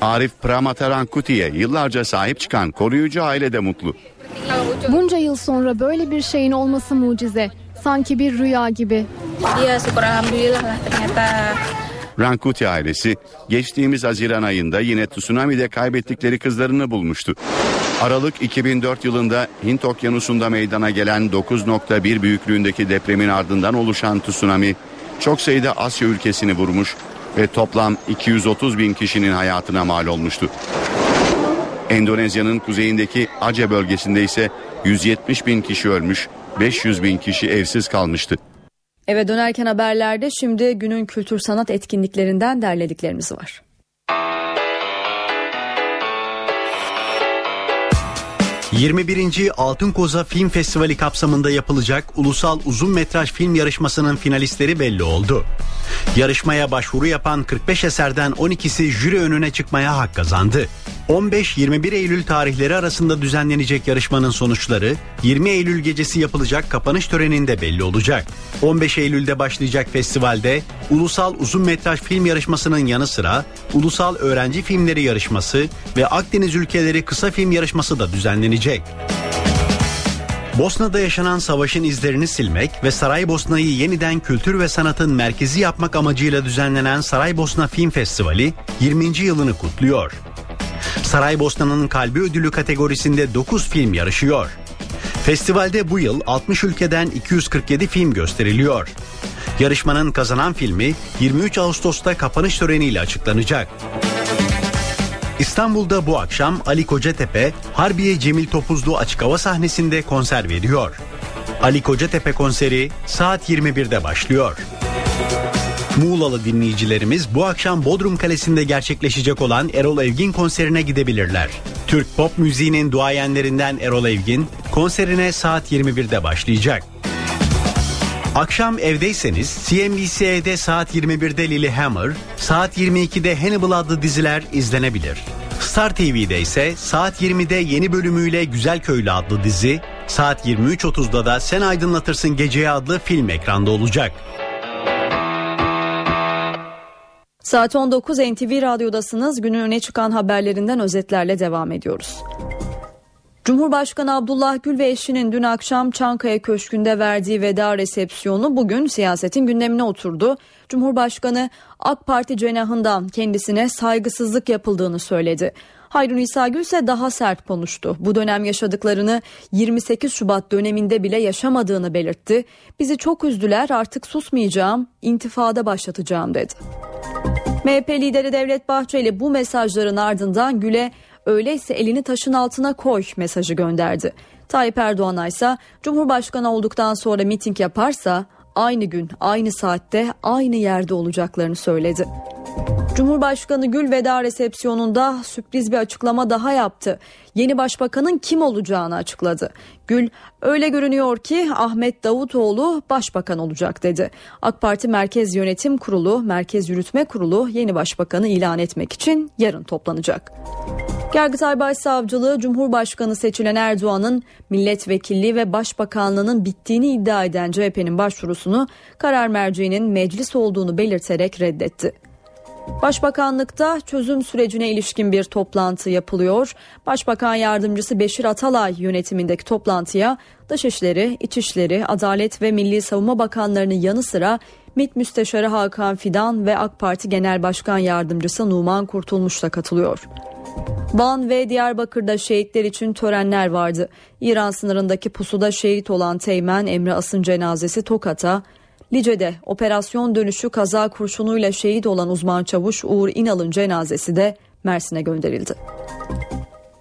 Arif Pramata Rangkuti'ye yıllarca sahip çıkan koruyucu aile de mutlu. Bunca yıl sonra böyle bir şeyin olması mucize. Sanki bir rüya gibi. Rangkuti ailesi geçtiğimiz Haziran ayında yine tsunami'de kaybettikleri kızlarını bulmuştu. Aralık 2004 yılında Hint Okyanusu'nda meydana gelen 9.1 büyüklüğündeki depremin ardından oluşan tsunami çok sayıda Asya ülkesini vurmuş ve toplam 230 bin kişinin hayatına mal olmuştu. Endonezya'nın kuzeyindeki Aceh bölgesinde ise 170 bin kişi ölmüş, 500 bin kişi evsiz kalmıştı. Eve dönerken haberlerde şimdi günün kültür sanat etkinliklerinden derlediklerimiz var. ...21. Altın Koza Film Festivali kapsamında yapılacak ulusal uzun metraj film yarışmasının finalistleri belli oldu. Yarışmaya başvuru yapan 45 eserden 12'si jüri önüne çıkmaya hak kazandı. 15-21 Eylül tarihleri arasında düzenlenecek yarışmanın sonuçları 20 Eylül gecesi yapılacak kapanış töreninde belli olacak. 15 Eylül'de başlayacak festivalde ulusal uzun metraj film yarışmasının yanı sıra ulusal öğrenci filmleri yarışması ve Akdeniz ülkeleri kısa film yarışması da düzenlenecek. Bosna'da yaşanan savaşın izlerini silmek ve Saraybosna'yı yeniden kültür ve sanatın merkezi yapmak amacıyla düzenlenen Saraybosna Film Festivali 20. yılını kutluyor. Saraybosna'nın kalbi ödülü kategorisinde 9 film yarışıyor. Festivalde bu yıl 60 ülkeden 247 film gösteriliyor. Yarışmanın kazanan filmi 23 Ağustos'ta kapanış töreniyle açıklanacak. İstanbul'da bu akşam Ali Kocatepe, Harbiye Cemil Topuzlu açık hava sahnesinde konser veriyor. Ali Kocatepe konseri saat 21'de başlıyor. Muğlalı dinleyicilerimiz bu akşam Bodrum Kalesi'nde gerçekleşecek olan Erol Evgin konserine gidebilirler. Türk pop müziğinin duayenlerinden Erol Evgin konserine saat 21'de başlayacak. Akşam evdeyseniz CNBC'de saat 21'de Lilyhammer, saat 22'de Hannibal adlı diziler izlenebilir. Star TV'de ise saat 20'de yeni bölümüyle Güzel Köylü adlı dizi, saat 23.30'da da Sen Aydınlatırsın Geceye adlı film ekranda olacak. Saat 19 NTV Radyo'dasınız. Günün öne çıkan haberlerinden özetlerle devam ediyoruz. Cumhurbaşkanı Abdullah Gül ve eşinin dün akşam Çankaya Köşkü'nde verdiği veda resepsiyonu bugün siyasetin gündemine oturdu. Cumhurbaşkanı AK Parti cenahından kendisine saygısızlık yapıldığını söyledi. Hayrun İsa Gül ise daha sert konuştu. Bu dönem yaşadıklarını 28 Şubat döneminde bile yaşamadığını belirtti. Bizi çok üzdüler artık susmayacağım, intifada başlatacağım dedi. MHP lideri Devlet Bahçeli bu mesajların ardından Gül'e öyleyse elini taşın altına koy mesajı gönderdi. Tayyip Erdoğan ise Cumhurbaşkanı olduktan sonra miting yaparsa aynı gün, aynı saatte, aynı yerde olacaklarını söyledi. Cumhurbaşkanı Gül veda resepsiyonunda sürpriz bir açıklama daha yaptı. Yeni başbakanın kim olacağını açıkladı. Gül öyle görünüyor ki Ahmet Davutoğlu başbakan olacak dedi. AK Parti Merkez Yönetim Kurulu, Merkez Yürütme Kurulu yeni başbakanı ilan etmek için yarın toplanacak. Yargıtay Başsavcılığı Cumhurbaşkanı seçilen Erdoğan'ın milletvekilliği ve başbakanlığının bittiğini iddia eden CHP'nin başvurusunu karar merciğinin meclis olduğunu belirterek reddetti. Başbakanlıkta çözüm sürecine ilişkin bir toplantı yapılıyor. Başbakan Yardımcısı Beşir Atalay yönetimindeki toplantıya Dışişleri, İçişleri, Adalet ve Milli Savunma Bakanlarının yanı sıra MİT Müsteşarı Hakan Fidan ve AK Parti Genel Başkan Yardımcısı Numan Kurtulmuş da katılıyor. Van ve Diyarbakır'da şehitler için törenler vardı. İran sınırındaki pusuda şehit olan Teğmen Emre Asın cenazesi Tokat'a, Lice'de operasyon dönüşü kaza kurşunuyla şehit olan uzman çavuş Uğur İnal'ın cenazesi de Mersin'e gönderildi.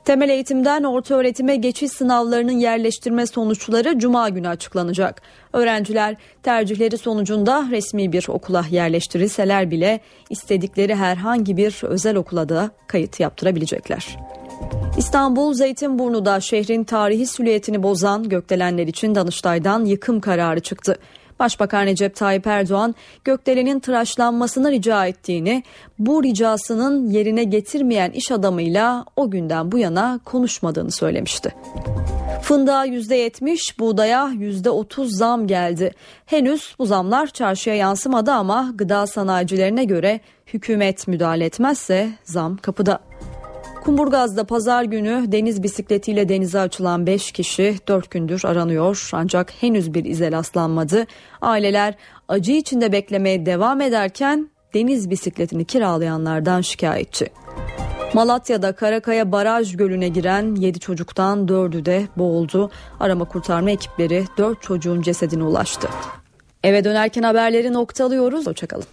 Temel eğitimden orta öğretime geçiş sınavlarının yerleştirme sonuçları cuma günü açıklanacak. Öğrenciler tercihleri sonucunda resmi bir okula yerleştirilseler bile istedikleri herhangi bir özel okula da kayıt yaptırabilecekler. İstanbul Zeytinburnu'da şehrin tarihi süliyetini bozan gökdelenler için Danıştay'dan yıkım kararı çıktı. Başbakan Recep Tayyip Erdoğan gökdelenin tıraşlanmasını rica ettiğini, bu ricasının yerine getirmeyen iş adamıyla o günden bu yana konuşmadığını söylemişti. Fındığa %70, buğdaya %30 zam geldi. Henüz bu zamlar çarşıya yansımadı ama gıda sanayicilerine göre hükümet müdahale etmezse zam kapıda. Kumburgaz'da pazar günü deniz bisikletiyle denize açılan 5 kişi 4 gündür aranıyor ancak henüz bir ize rastlanmadı. Aileler acı içinde beklemeye devam ederken deniz bisikletini kiralayanlardan şikayetçi. Malatya'da Karakaya Baraj Gölü'ne giren 7 çocuktan 4'ü de boğuldu. Arama kurtarma ekipleri 4 çocuğun cesedine ulaştı. Eve dönerken haberleri noktalıyoruz. Hoşçakalın.